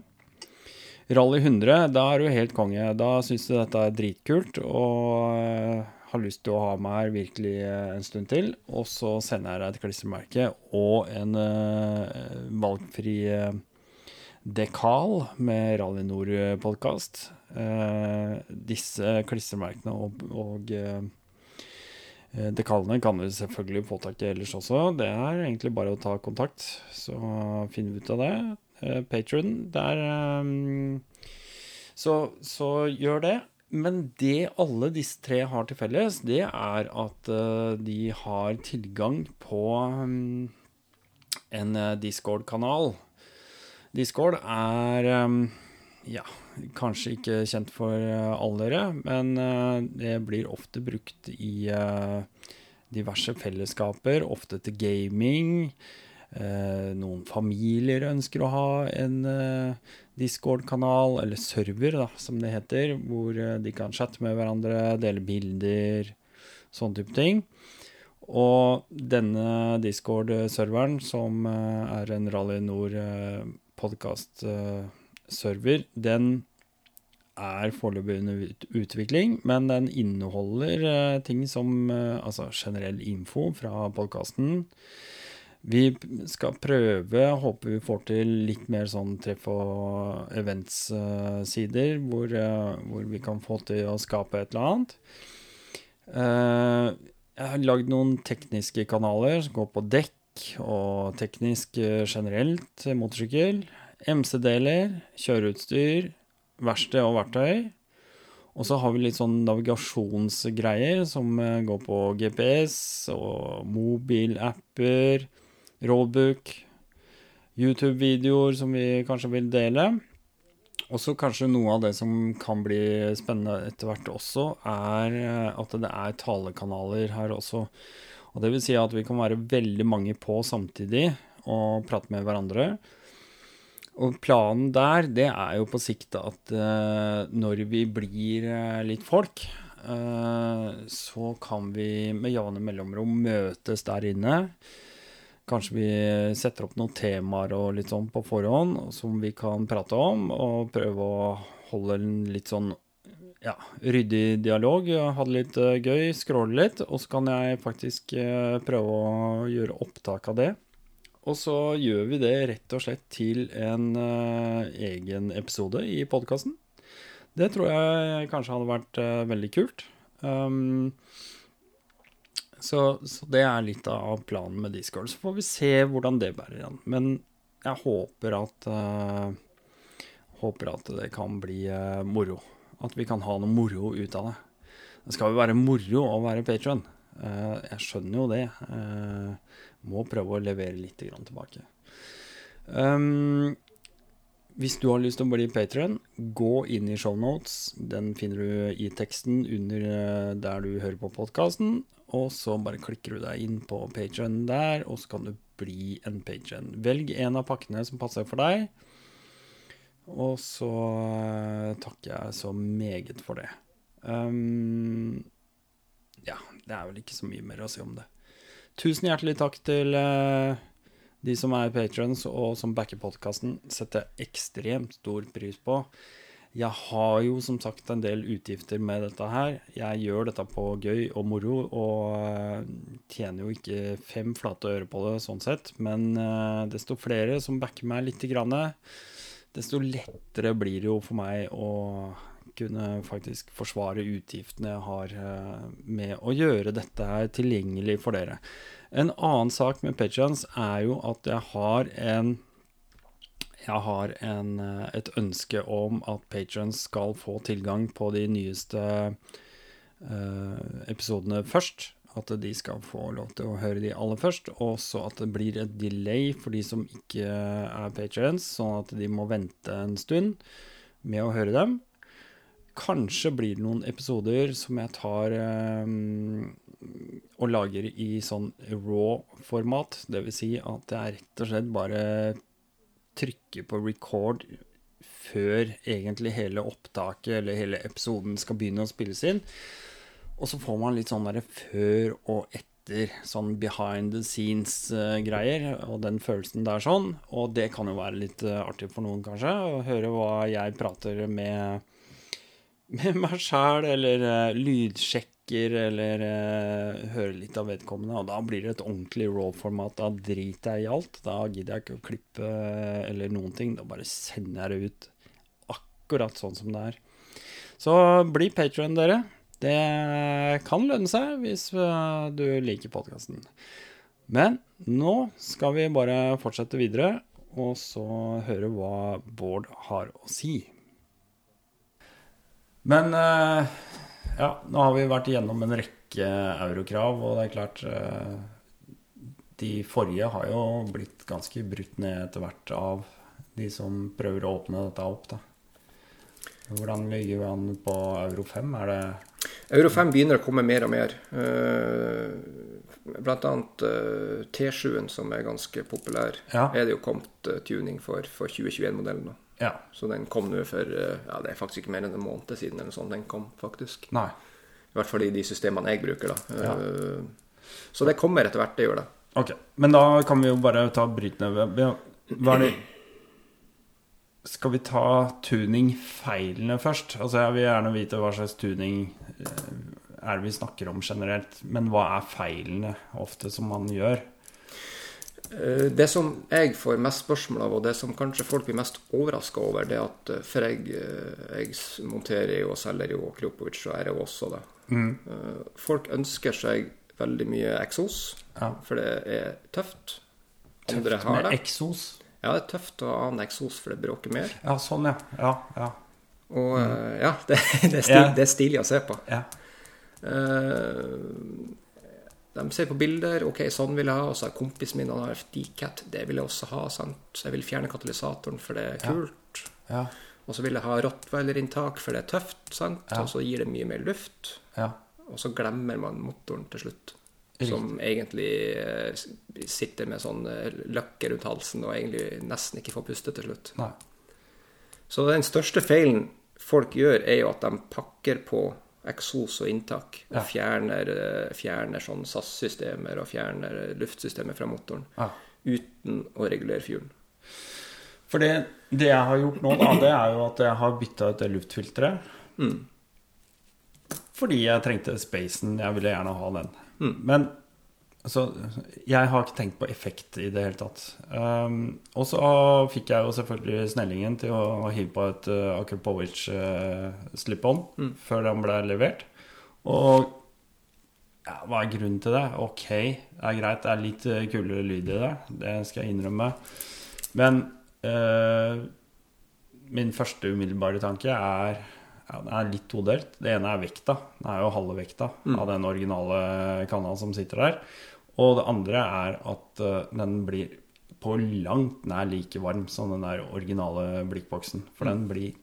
Rally 100, da er du helt konge. Da syns du dette er dritkult. og har lyst til å ha meg her virkelig eh, en stund til. Og så sender jeg deg et klistremerke og en uh, valgfri uh, dekal med Rally Nord-podkast. Uh, disse klistremerkene og, og dekalene kan du selvfølgelig få tak i ellers også. Det er egentlig bare å ta kontakt, så finner vi ut av det. Patron, der um, så, så gjør det. Men det alle disse tre har til felles, det er at uh, de har tilgang på um, en uh, Discord-kanal. Discord er um, ja, kanskje ikke kjent for uh, alle dere, men det blir ofte brukt i diverse fellesskaper, ofte til gaming. Noen familier ønsker å ha en Discord-kanal, eller server, da, som det heter, hvor eh, de kan chatte med hverandre, dele bilder, sånne type ting. Og denne Discord-serveren, som eh, er en Rally Nord-podkast-server, eh, den er foreløpig under utvikling, men den inneholder ting som altså generell info fra podkasten vi skal prøve, håper vi får til litt mer sånn treff og events-sider, hvor, uh, hvor, vi kan få til å skape et eller annet. Uh, jeg har lagd noen tekniske kanaler som går på dekk og teknisk uh, generelt, motorsykkel, MC-deler, kjøreutstyr, verksted og verktøy. Og så har vi litt sånn navigasjonsgreier som går på GPS og mobilapper roadbook, YouTube-videoer som vi kanskje vil dele. Og så kanskje noe av det som kan bli spennende etter hvert også, er eh, at det er talekanaler her også. Og det vil si at vi kan være veldig mange på samtidig og prate med hverandre. Og planen der, det er jo på sikt at uh, når vi blir uh, litt folk, så kan vi med jevne mellomrom møtes der inne. Kanskje vi setter opp noen temaer og litt sånn på forhånd som vi kan prate om, og prøve å holde en litt sånn ja, ryddig dialog. Ha det litt uh, gøy, scrolle litt, og så kan jeg faktisk uh, prøve å gjøre opptak av det. Og så gjør vi det rett og slett til en uh, egen episode i podkasten. Det tror jeg kanskje hadde vært veldig kult. Um, så, så, det er litt av planen med Discord. Så får vi se hvordan det bærer an. Men jeg håper at uh, Håper at det kan bli uh, moro. At vi kan ha noe moro ut av det. Det skal jo være moro å være patron. Uh, jeg skjønner jo det. må prøve å levere litt tilbake. Um, hvis du har lyst til å bli patron, gå inn i shownotes. Den finner du i teksten under eh, der du hører på podkasten. Og så bare klikker du deg inn på patron der, og så kan du bli en patron. Velg en av pakkene som passer for deg. Og så eh, takker jeg så meget for det. Um, ja, det er vel ikke så mye mer å si om det. Tusen hjertelig takk til uh, de som er patrons og som backer podkasten, setter ekstremt stor pris på. Jeg har jo som sagt en del utgifter med dette her. Jeg gjør dette på gøy og moro, og eh, tjener jo ikke fem flate øre på det sånn sett. Men eh, desto flere som backer meg lite grann, desto lettere blir det jo for meg å kunne faktisk forsvare utgiftene jeg har eh, med å gjøre dette her tilgjengelig for dere. En annen sak med Patrions er jo at jeg har en jeg har en, eh, et ønske om at patrons skal få tilgang på de nyeste uh, episodene først. At de skal få lov til å høre de aller først. Og så at det blir et delay for de som ikke er patrons, sånn at de må vente en stund med å høre dem. Kanskje blir det noen episoder som jeg tar um, og lager i sånn raw-format. Dvs. Si at jeg rett og slett bare trykker på record før egentlig hele opptaket eller hele episoden skal begynne å spilles inn. Og så får man litt sånn derre før og etter, sånn behind the scenes-greier. og den følelsen der sånn. Og det kan jo være litt uh, artig for noen, kanskje, å høre hva jeg prater med, med meg sjæl, eller uh, lydsjekk snakker eller uh, hører litt av vedkommende. Og da blir det et ordentlig raw-format. Da driter jeg i alt. Da gidder jeg ikke å klippe uh, eller noen ting. Da bare sender jeg det ut akkurat sånn som det er. Så bli patron, dere. Det kan lønne seg hvis uh, du liker podkasten. Men nå skal vi bare fortsette videre, og så høre hva Bård har å si. Men uh, ja, nå har vi vært igjennom en rekke eurokrav, og det er klart eh, De forrige har jo blitt ganske brutt ned etter hvert av de som prøver å åpne dette opp. da. Hvordan ligger vi an på euro 5? Er det Euro 5 begynner å komme mer og mer. Eh, blant annet eh, T7-en, som er ganske populær, ja. er det jo kommet tuning for, for 2021-modellen nå. Ja. Så den kom nå for ja, det er faktisk ikke mer enn en måned siden. eller sånn den kom faktisk. Nei. I hvert fall i de systemene jeg bruker. da. Ja. Eh, så det kommer etter hvert, det gjør det. Ok, Men da kan vi jo bare ta bryt ned Hva er det Skal vi ta tuning-feilene først? Altså Jeg vil gjerne vite hva slags tuning eh, er det vi snakker om generelt. Men hva er feilene ofte som man gjør? Eh, det som jeg får mest spørsmål av, og det som kanskje folk blir mest overraska over, det er at eh, For jeg, eh, jeg monterer jo og selger jo Kliopovic og jo også, det. Mm. Folk ønsker seg veldig mye eksos, ja. for det er tøft. Andre tøft med eksos? Ja, det er tøft å ha en eksos, for det bråker mer. Ja, sånn, ja. Ja, ja. Og mm. ja, det, det, er stil, det, er stilig å se på. Ja. Uh, de ser på bilder. OK, sånn vil jeg ha. Og så har kompisen min han har DCAT. Det vil jeg også ha. sant? Så jeg vil fjerne katalysatoren, for det er kult. Ja. Ja. Og så vil jeg ha rottweiler-inntak, for det er tøft. sant? Ja. Og så gir det mye mer luft. Og så glemmer man motoren til slutt. Som egentlig eh, sitter med sånn eh, løkke rundt halsen og egentlig nesten ikke får puste til slutt. Nei. Så den største feilen folk gjør, er jo at de pakker på eksos og inntak. Og fjerner, eh, fjerner sånn SAS-systemer og fjerner luftsystemet fra motoren. Ja. Uten å regulere fuelen. For det, det, jeg har gjort nå, da, det er jo at jeg har bytta ut det luftfilteret. Mm. Fordi jeg trengte spacen. Jeg ville gjerne ha den. Mm. Men Altså, jeg har ikke tenkt på effekt i det hele tatt. Um, og så fikk jeg jo selvfølgelig snellingen til å hive på et uh, Akrapovic uh, slip-on mm. før den ble levert. Og ja, hva er grunnen til det? Ok, det er greit. Det er litt uh, kulere lyd i det. Det skal jeg innrømme. Men uh, min første umiddelbare tanke er ja, Det er litt todelt. Det ene er vekta. Den er jo halve vekta mm. av den originale kanna som sitter der. Og det andre er at uh, den blir på langt nær like varm som den der originale blikkboksen. For mm. den blir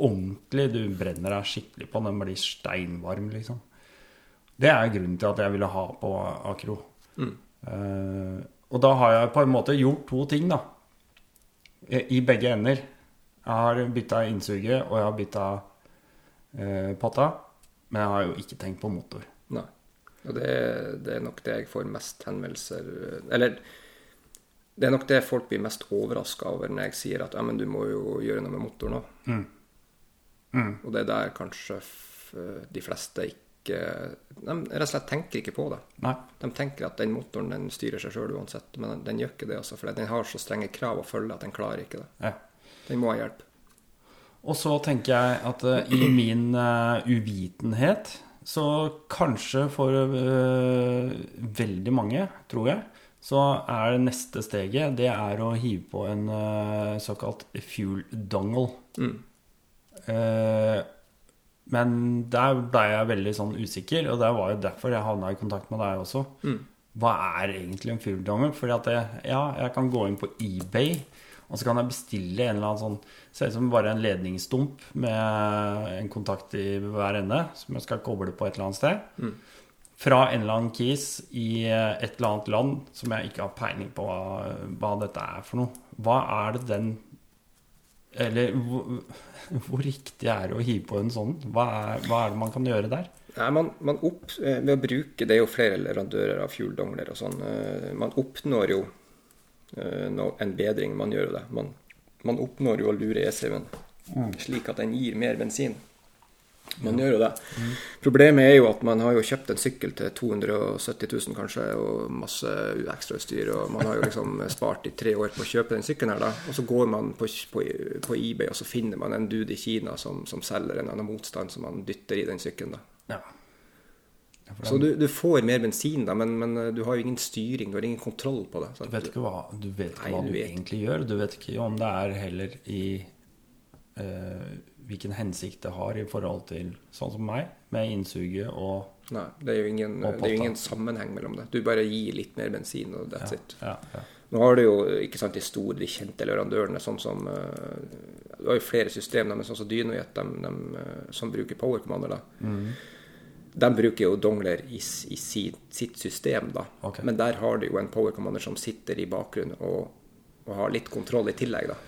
ordentlig Du brenner deg skikkelig på. Den blir steinvarm, liksom. Det er grunnen til at jeg ville ha på Akro. Mm. Uh, og da har jeg på en måte gjort to ting, da. I begge ender. Jeg har bytta innsuget, og jeg har bytta potta. Men jeg har jo ikke tenkt på motor. Nei. Og det, det, er nok det jeg får mest henvendelser Eller det er nok det folk blir mest overraska over når jeg sier at ja, men du må jo gjøre noe med motoren òg. Mm. Mm. Og det er der kanskje de fleste ikke De rett og slett tenker ikke på det. Nei. De tenker at den motoren den styrer seg sjøl uansett, men den, den, gjør ikke det. Altså, for den har så strenge krav å følge at den klarer ikke det. Ja. Den må ha hjelp. Og så tenker jeg at uh, i min uh, uvitenhet så kanskje for uh, veldig mange, tror jeg, så er det neste steget det er å hive på en såkalt fuel dongle. Mm. Men der ble jeg veldig sånn usikker, og det var jo derfor jeg havna i kontakt med deg også. Mm. Hva er egentlig en fuel dongle? Fordi at jeg, ja, jeg kan gå inn på eBay, og så kan jeg bestille en eller annen sånn Ser ut som bare en ledningsstump med en kontakt i hver ende, som jeg skal koble på et eller annet sted. Mm. Fra en eller annen kis i et eller annet land som jeg ikke har peiling på hva, hva dette er for noe. Hva er det den eller hvor, hvor, riktig er det å hive på en sånn? Hva er, hva er det man kan gjøre der? Nei, man, man opp, eh, ved å bruke, Det er jo flere leverandører av fueldongler og sånn. Eh, man oppnår jo en bedring. Man gjør det. Man, man oppnår jo å lure ECU-en mm. slik at den gir mer bensin. Man gjør jo det. Mm. Problemet er jo at man har jo kjøpt en sykkel til 270 000 kanskje, og masse ekstrautstyr, og man har jo liksom spart i tre år på å kjøpe den sykkelen her, da. Og så går man på, på, på eBay, og så finner man en dude i Kina som, som selger en annen motstand som man dytter i den sykkelen, da. Ja. Så du, du, får mer bensin, da, men, men, du har jo ingen styring, du har ingen kontroll på det. Du vet ikke hva du, vet ikke hva du, du egentlig gjør. Du vet ikke om det er heller i uh, hvilken hensikt det har i forhold til sånn som meg, med innsuget og Nei, det er, jo ingen, det er jo ingen sammenheng mellom det. Du bare gir litt mer bensin, og that's ja, it. Ja, ja. Nå har du jo ikke sant, de store, de kjente leverandørene, sånn som uh, Du har jo flere systemer, men sånn som Dynojet, de, de, uh, som bruker Power Commander, da. Mm. De bruker jo dongler i, i sitt, sitt system, da. Okay. Men der har du jo en Power Commander som sitter i bakgrunnen og, og har litt kontroll i tillegg, da.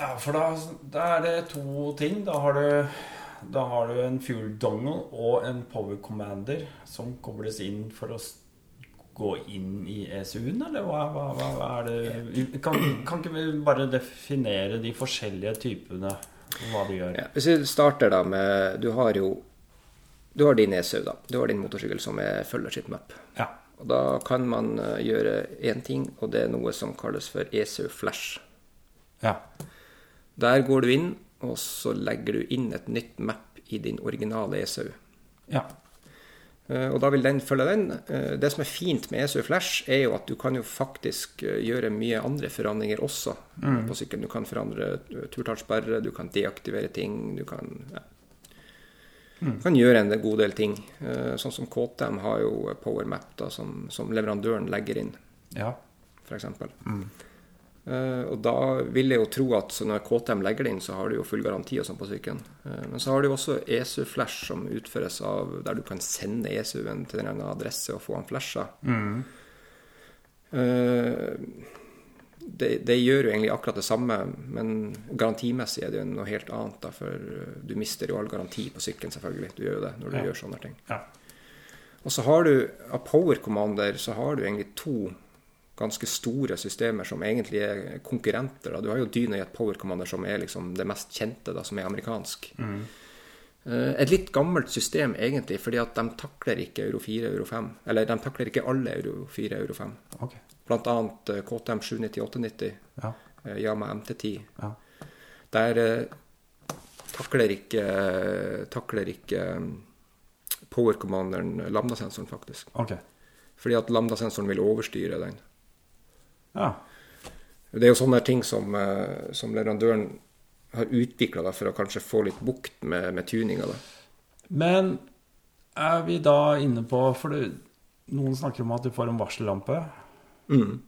Ja, for da, da, er det to ting. Da har du, da har du en fuel dongle og en power commander som kobles inn for å gå inn i ECU-en, eller hva, hva, hva, er det kan, kan, ikke vi bare definere de forskjellige typene, hva de gjør? Ja, hvis vi starter da med Du har jo du har din ECU, da. Du har din motorsykkel som er, sitt map. Ja. Og da kan man eh, gjøre én ting, og det er noe som kalles for ECU Flash. Ja. Der går du inn, og så legger du inn et nytt map i din originale ESU. Ja. Eh, og da vil den følge den. Eh, det som er fint med ESU Flash, er jo at du kan jo faktisk gjøre mye andre forandringer også mm. på sykkelen. Du kan forandre turtallsperre, du kan deaktivere ting, du kan, ja. Mm. kan gjøre en god del ting. Sånn som KTM har jo PowerMap da, som, som leverandøren legger inn, ja. f.eks. Mm. Uh, og da vil jeg jo tro at når KTM legger det inn, så har du jo full garanti og sånn på sykkelen. Uh, men så har du jo også ESU-flash som utføres av der du kan sende ESU-en til en adresse og få den flasha. Mm. Uh, det, det, gjør jo egentlig akkurat det samme, men garantimessig er det jo noe helt annet. Da, for du mister jo all garanti på sykkelen, selvfølgelig. Du gjør jo det når du ja. gjør sånne ting. Ja. Og så har du av Power Commander så har du egentlig to ganske store systemer som egentlig er konkurrenter. Da. Du har jo Dynajet Power Commander, som er liksom det mest kjente, da, som er amerikansk. Mm. Uh, et litt gammelt system, egentlig, fordi at de takler ikke Euro 4 Euro 5. Eller de takler ikke alle Euro 4 Euro 5. Okay. Uh, KTM 790-890, ja. uh, Yama MT10. Ja. Der takler ikke, takler ikke um, Power Commanderen, lambda-sensoren, faktisk. Okay. Fordi at lambda-sensoren vil overstyre den. Ja. Det er jo sånne ting som, eh, som leverandøren har utvikla for å kanskje få litt bukt med, med tuninga. Men er vi da inne på For det, noen snakker om at du får en varsellampe. Mm.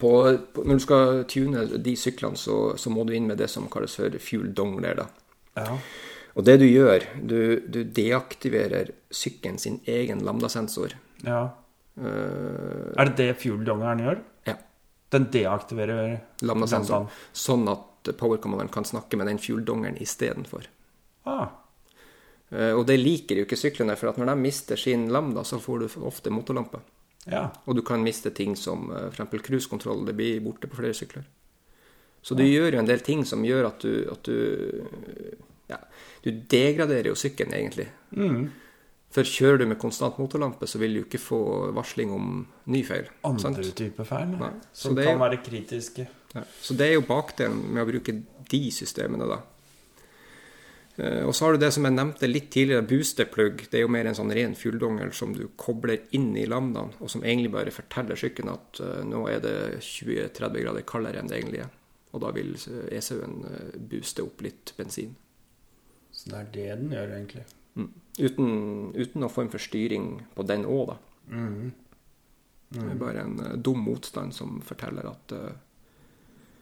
På, på, når du skal tune de syklene, så, så, må du inn med det som kalles for fuel dongler. Ja. Og det du gjør, du, du deaktiverer sykkelen sin egen lambda-sensor. Ja. Uh, er det det fuel dongleren gjør? Ja. Den deaktiverer lambda-sensoren, sånn at powercommanderen kan snakke med den fuel dongeren istedenfor. Ah. Uh, og det liker jo ikke syklene, for når de mister sin lambda, så får du ofte motorlampe. Ja. Og du kan miste ting som uh, f.eks. cruisekontroll. Det blir borte på flere sykler. Så du ja. gjør jo en del ting som gjør at du, at du ja, Du degraderer jo sykkelen, egentlig. Mm. For kjører du med konstant motorlampe, så vil du ikke få varsling om ny feil. Andre sant? typer feil Nei. som kan jo, være kritiske. Ja. Så det er jo bakdelen med å bruke de systemene, da. Eh, og så har du det som jeg nevnte litt tidligere, boosterplugg. Det er jo mer en sånn ren fulldongel som du kobler inn i lambdaen, og som egentlig bare forteller sykkelen at uh, nå er det 20-30 grader kaldere enn det egentlig er. Og da vil ECU-en uh, booste opp litt bensin. Så det er det den gjør, egentlig? Mm. Uten, uten noen form for styring på den òg, da. Mm. Mm. Det er bare en dum motstand som forteller at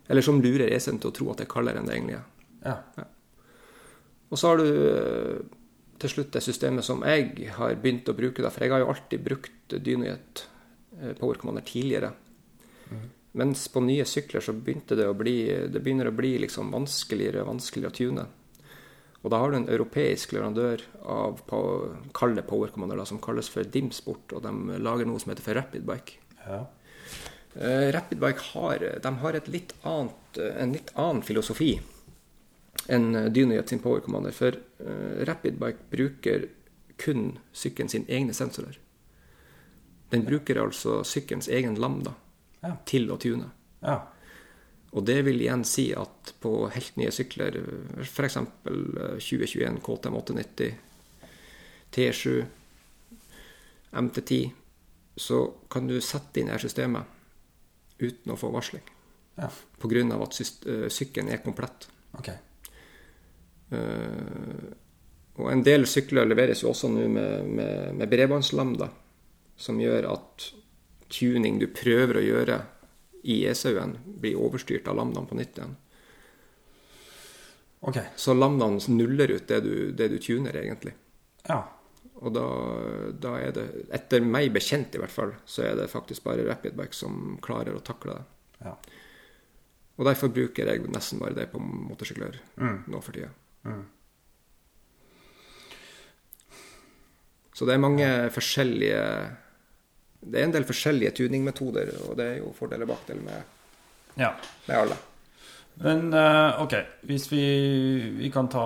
Eller som lurer ECN til å tro at det er kaldere enn det egentlig er. Ja. ja. Og så har du uh, til slutt det systemet som jeg har begynt å bruke, da, for jeg har jo alltid brukt Dynojet Power Commander tidligere. Mm. Mens på nye sykler så begynte det å bli Det begynner å bli liksom vanskeligere og vanskeligere å tune. Og da har du en europeisk leverandør av kalde power commander som kalles for Dimsport, og de lager noe som heter for Rapidbike. Ja. Uh, Rapidbike har, de har litt annet, en litt annen filosofi enn Dynojet sin power commander. For uh, Rapidbike bruker kun sykkelen sin egne sensorer. Den bruker altså sykkelens egen lambda ja. til å tune. Ja. Og det vil igjen si at på helt nye sykler, f.eks. 2021 KTM 890, T7, MT10, så kan du sette inn det systemet uten å få varsling. Ja. Pga. at eh, sykkelen er komplett. Okay. Uh, og en del sykler leveres jo også nå med, med, med bredbåndslambda, som gjør at tuning du prøver å gjøre i ECU-en blir overstyrt av lambdaen på nytt igjen. Okay. Så lambdaen nuller ut det du, det du tuner, egentlig. Ja. Og da, da, er det, etter meg bekjent i hvert fall, så er det faktisk bare Rapidbike som klarer å takle det. Ja. Og derfor bruker jeg nesten bare det på motorsykler mm. nå for tida. Mm. Så det er mange forskjellige det er en del forskjellige tuningmetoder, og det er jo fordeler og bakdeler med, ja. med alle. Men uh, OK, hvis vi, vi, kan ta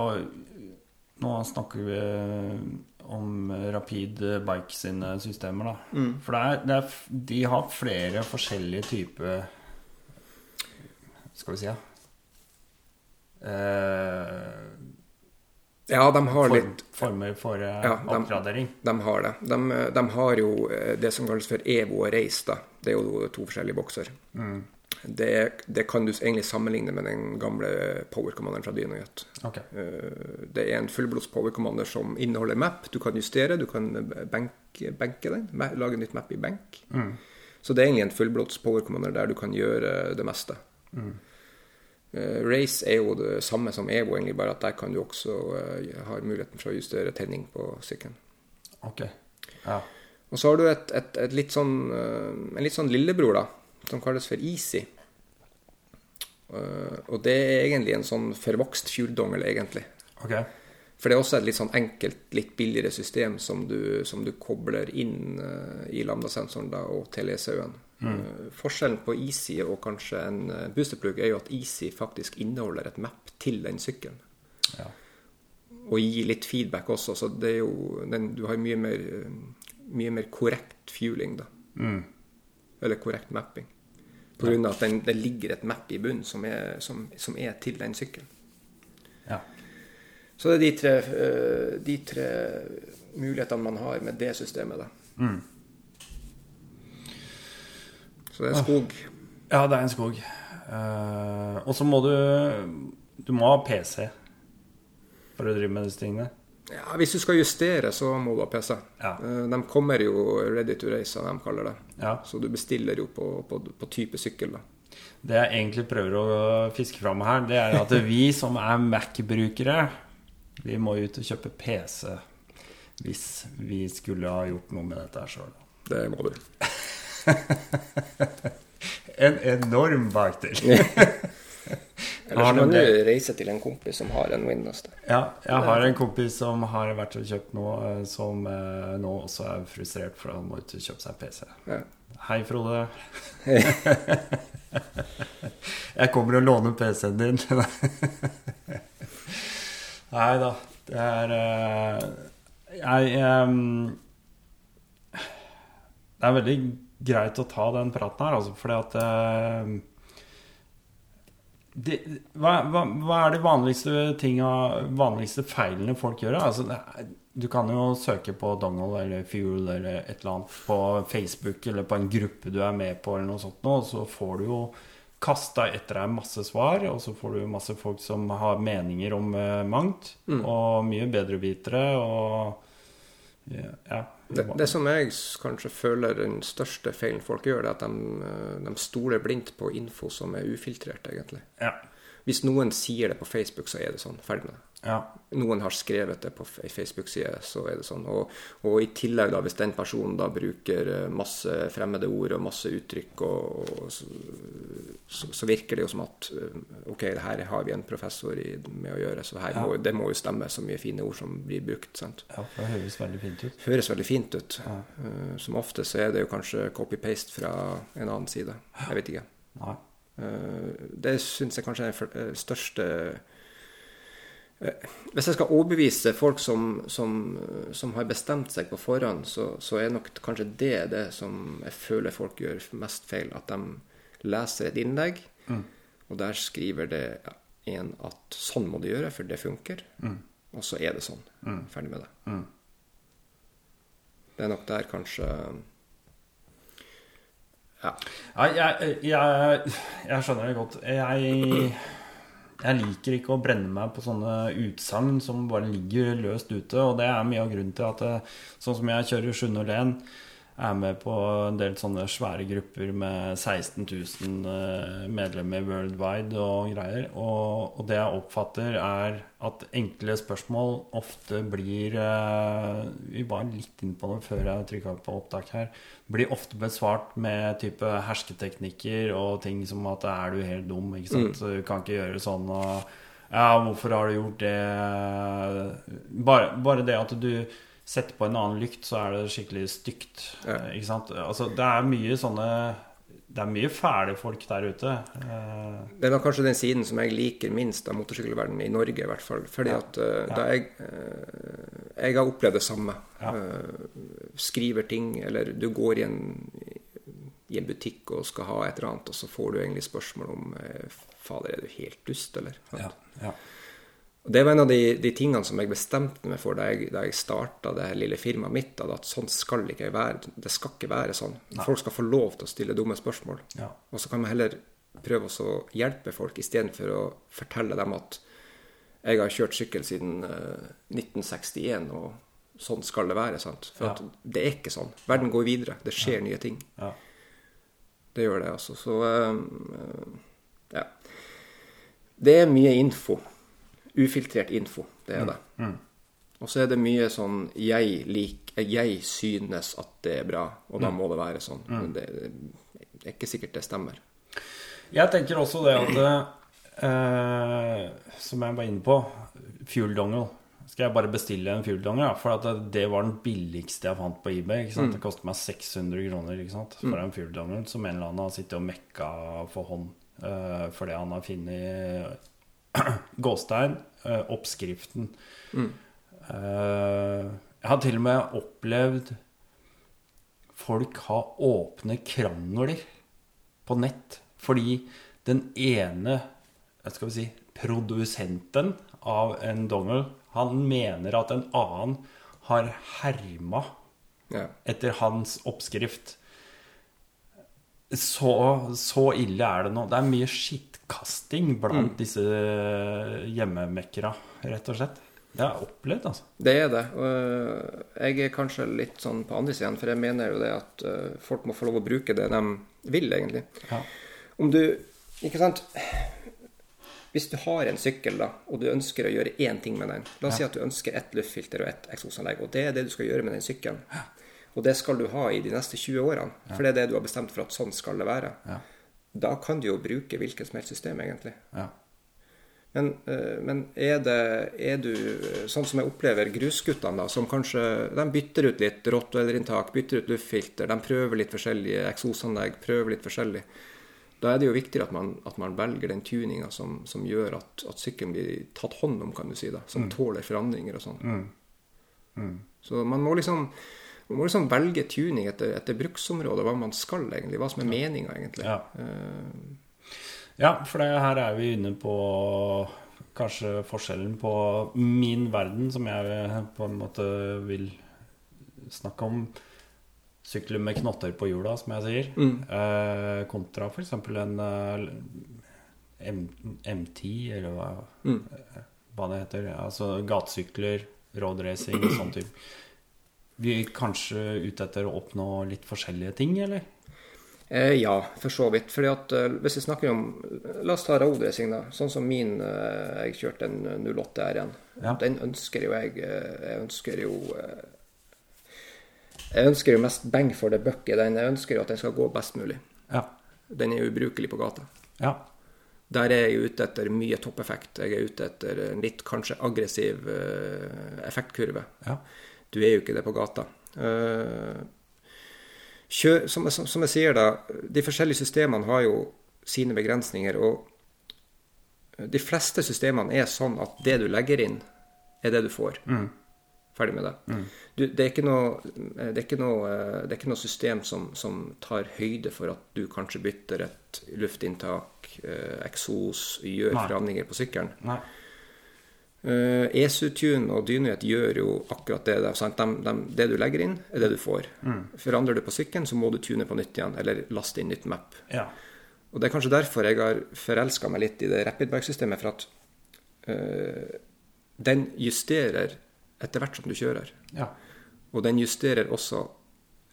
Nå snakker vi om Rapid Bike sine systemer, da. Mm. For det er, det er, de har flere forskjellige typer Skal vi si ja. Uh, ja, de har Form, litt Former for uh, ja, de, oppgradering? De har det. De, de, har jo eh, det som kalles for EVO og Race. da. Det er jo to forskjellige bokser. Mm. Det, det, kan du egentlig sammenligne med den gamle Power Commanderen fra Dynojet. Okay. Eh, det er en fullblods Power Commander som inneholder map. Du kan justere, du kan benke, benke den. Lage nytt map i benk. Mm. Så det er egentlig en fullblods Power Commander der du kan gjøre det meste. Mm. Uh, race er jo det samme som Evo, egentlig, bare at der kan du også uh, ha muligheten for å justere tenning på sykkelen. Okay. Ja. Og så har du et, et, et litt sånn, uh, en litt sånn lillebror, da, som kalles for Easy. og det er egentlig en sånn forvokst fjordongel, egentlig. Okay. For det er også et litt sånn enkelt, litt billigere system som du, som du kobler inn i lambda-sensoren da, og til ECU-en. Mm. Uh, forskjellen på Easy og kanskje en boosterplugg boosterplug er jo at Easy faktisk inneholder et map til den sykkelen. Ja. Og gir litt feedback også, så det er jo den, du har mye mer, uh, mye mer korrekt fueling, da. Mm. Eller korrekt mapping. På grunn av at den, det ligger et map i bunnen som, som, som, er til den sykkelen. Ja. Så det er de tre, de tre mulighetene man har med det systemet. Da. Mm. Så det er en skog. Ja, det er en skog. Uh, og så må du Du må ha PC for å drive med disse tingene. Ja, Hvis du skal justere, så må du ha PC. Ja. Uh, de kommer jo ready to race, som de kaller det. Ja. Så du bestiller jo på, på, på type sykkel. da. Det jeg egentlig prøver å fiske fram her, det er at vi som er Mac-brukere, vi må ut og kjøpe PC hvis vi skulle ha gjort noe med dette sjøl. Det må du. en enorm bakdel. Eller så må du reise til en kompis som har en Windows. Ja, jeg har en kompis som har vært og kjøpt noe, eh, som eh, nå også er frustrert for han må ut og kjøpe seg en PC. Ja. Hei, Frode. jeg kommer og låner PC-en din. Nei da. Det er uh, Jeg um, Det er veldig greit å ta den praten her, altså, fordi at eh, de, hva, hva, hva, er de vanligste tinga, vanligste feilene folk gjør? Altså, er, du kan jo søke på dongle eller fuel eller et eller annet på Facebook eller på en gruppe du er med på, eller noe sånt, og så får du jo kasta etter deg masse svar, og så får du masse folk som har meninger om uh, mangt, mm. og mye bedrevitere og ja. Det, det, som jeg kanskje føler den største feilen folk gjør, er at de, eh, de stoler blindt på info som er ufiltrert, egentlig. Ja. Hvis noen sier det på Facebook, så er det sånn. Ferdig med det. Ja. Noen har skrevet det på ei Facebook-side, så er det sånn. Og, og, i tillegg, da, hvis den personen da bruker eh, masse fremmede ord og masse uttrykk, og, og så, så, virker det jo som at eh, OK, det her har vi en professor i, med å gjøre, så ja. må, det må jo stemme så mye fine ord som blir brukt. sant? Ja, det høres veldig fint ut. Høres veldig fint ut. Ja. Uh, som ofte så er det jo kanskje copy-paste fra en annen side. Jeg vet ikke. Nei. Uh, det syns jeg kanskje er den største Eh, hvis jeg skal overbevise folk som, som, som har bestemt seg på forhånd, så, så, er nok kanskje det det som jeg føler folk gjør mest feil. At de leser et innlegg, mm. og der skriver det en at sånn må du gjøre, for det funker. Mm. Og så er det sånn. Mm. Ferdig med det. Mm. Det er nok der kanskje Ja. ja jeg, jeg, jeg skjønner det godt. Jeg jeg liker ikke å brenne meg på sånne utsagn som bare ligger løst ute. Og det er mye av grunnen til at eh, sånn som jeg kjører Sjundeålen, er med på en del sånne svære grupper med 16 000 eh, medlemmer worldwide og greier. Og, og det jeg oppfatter, er at enkle spørsmål ofte blir eh, Vi var litt inn på det før jeg trykka på opptak her. Blir ofte besvart med type hersketeknikker og ting som at 'er du helt dum', ikke sant? Mm. Du kan ikke gjøre sånn og Ja, hvorfor har du gjort det? Bare, bare det at du setter på en annen lykt, så er det skikkelig stygt. Ja. Ikke sant? Altså, det er mye sånne det er mye fæle folk der ute. Eh, det er kanskje den siden som jeg liker minst av motorsykkelverdenen i Norge, i hvert fall. Fordi ja. at uh, ja. da jeg uh, Jeg har opplevd det samme. Ja. Uh, skriver ting, eller du går i en, i en, butikk og skal ha et eller annet, og så får du egentlig spørsmål om Fader, er du helt dust, eller? Ja. Ja. Og Det var en av de, de, tingene som jeg bestemte meg for da jeg, da jeg starta det lille firmaet mitt. At sånn skal ikke være. Det skal ikke være sånn. Nei. Folk skal få lov til å stille dumme spørsmål. Ja. Og så kan man heller prøve å hjelpe folk istedenfor å fortelle dem at jeg har kjørt sykkel siden uh, eh, 1961, og sånn skal det være. sant? For ja. det er ikke sånn. Verden går videre. Det skjer ja. nye ting. Det gjør det, altså. Så uh, ja. Det er mye info ufiltrert info. Det er det. Mm. mm. Og så er det mye sånn jeg, lik, jeg synes at det er bra, og da mm. må det være sånn. Mm. Men det, det, er ikke sikkert det stemmer. Jeg tenker også det at eh, Som jeg var inne på, fuel dongle. Skal jeg bare bestille en fuel dongle? For det, det, var den billigste jeg fant på eBay. Mm. Det kostet meg 600 kroner for en fuel dongle som en eller annen har sittet og mekka for hånd eh, fordi han har funnet gåstein, uh, oppskriften. Mm. Uh, jeg har til og med opplevd folk ha åpne krangler på nett fordi den ene skal vi si, produsenten av en dongle Han mener at en annen har herma ja. etter hans oppskrift. Så, så, ille er det nå. Det er mye skittkasting blant mm. disse hjemmemekkere, rett og slett. Det er opplevd, altså. Det er det. Og jeg er kanskje litt sånn på andre siden, for jeg mener jo det at eh, folk må få lov å bruke det de vil, egentlig. Ja. Om du Ikke sant hvis du har en sykkel da, og du ønsker å gjøre én ting med den La oss ja. si at du ønsker ett luftfilter og ett eksosanlegg, og det er det du skal gjøre med den sykkelen. Ja. Og det skal du ha i de neste 20 årene, ja. for det er det du har bestemt for at sånn skal det være. Da kan du jo bruke hvilket som helst system, egentlig. Men, eh, men, er, det, er du sånn som jeg opplever grusguttene, da, som kanskje de bytter ut litt rottweilerinntak, bytter ut luftfilter, de prøver litt forskjellige eksosanlegg, prøver litt forskjellig da er det jo viktigere at man, at man velger den tuninga som, som, gjør at, at, sykkelen blir tatt hånd om, kan du si, da, som mm. tåler forandringer og sånn. Mm. Mm. Så man må liksom man må liksom velge tuning etter, etter bruksområdet, hva man skal egentlig, hva som er meninga egentlig. Ja. Uh, ja, for det, her er vi inne på kanskje forskjellen på min verden, som jeg på en måte vil snakke om sykler med knotter på hjula, som jeg sier, mm. eh, kontra f.eks. en uh, M M10, eller hva, mm. Eh, hva, det heter. Altså gatesykler, roadracing, sånn type. Vi er kanskje ute etter å oppnå litt forskjellige ting, eller? Eh, ja, for så vidt. Fordi at uh, hvis vi snakker om La oss ta roadracing, da. Sånn som min uh, Jeg kjørte en 08 R1. Ja. Den ønsker jo jeg Jeg ønsker jo jeg ønsker jo mest bang for the buck i den. Jeg ønsker jo at den skal gå best mulig. Ja. Den er ubrukelig på gata. Ja. Der er jeg ute etter mye toppeffekt. Jeg er ute etter en litt kanskje aggressiv effektkurve. Ja. Du er jo ikke det på gata. Uh, kjør, som, som, som, jeg sier, da, de forskjellige systemene har jo sine begrensninger. Og de fleste systemene er sånn at det du legger inn, er det du får. Mm. Ferdig med det. Mm. Du, det, er noe, det, er ikke noe, det, er ikke noe, system som, som, tar høyde for at du kanskje bytter et luftinntak, eh, eksos, gjør Nei. forandringer på sykkelen. Nei. Uh, ESU-tune og Dynehet gjør jo akkurat det. De, de, det du legger inn, er det du får. Mm. Forandrer du på sykkelen, så må du tune på nytt igjen, eller laste inn nytt map. Ja. Og Det er kanskje derfor jeg har forelska meg litt i det Rapidbike-systemet, for at uh, den justerer etter hvert som du kjører. Ja. Og den justerer også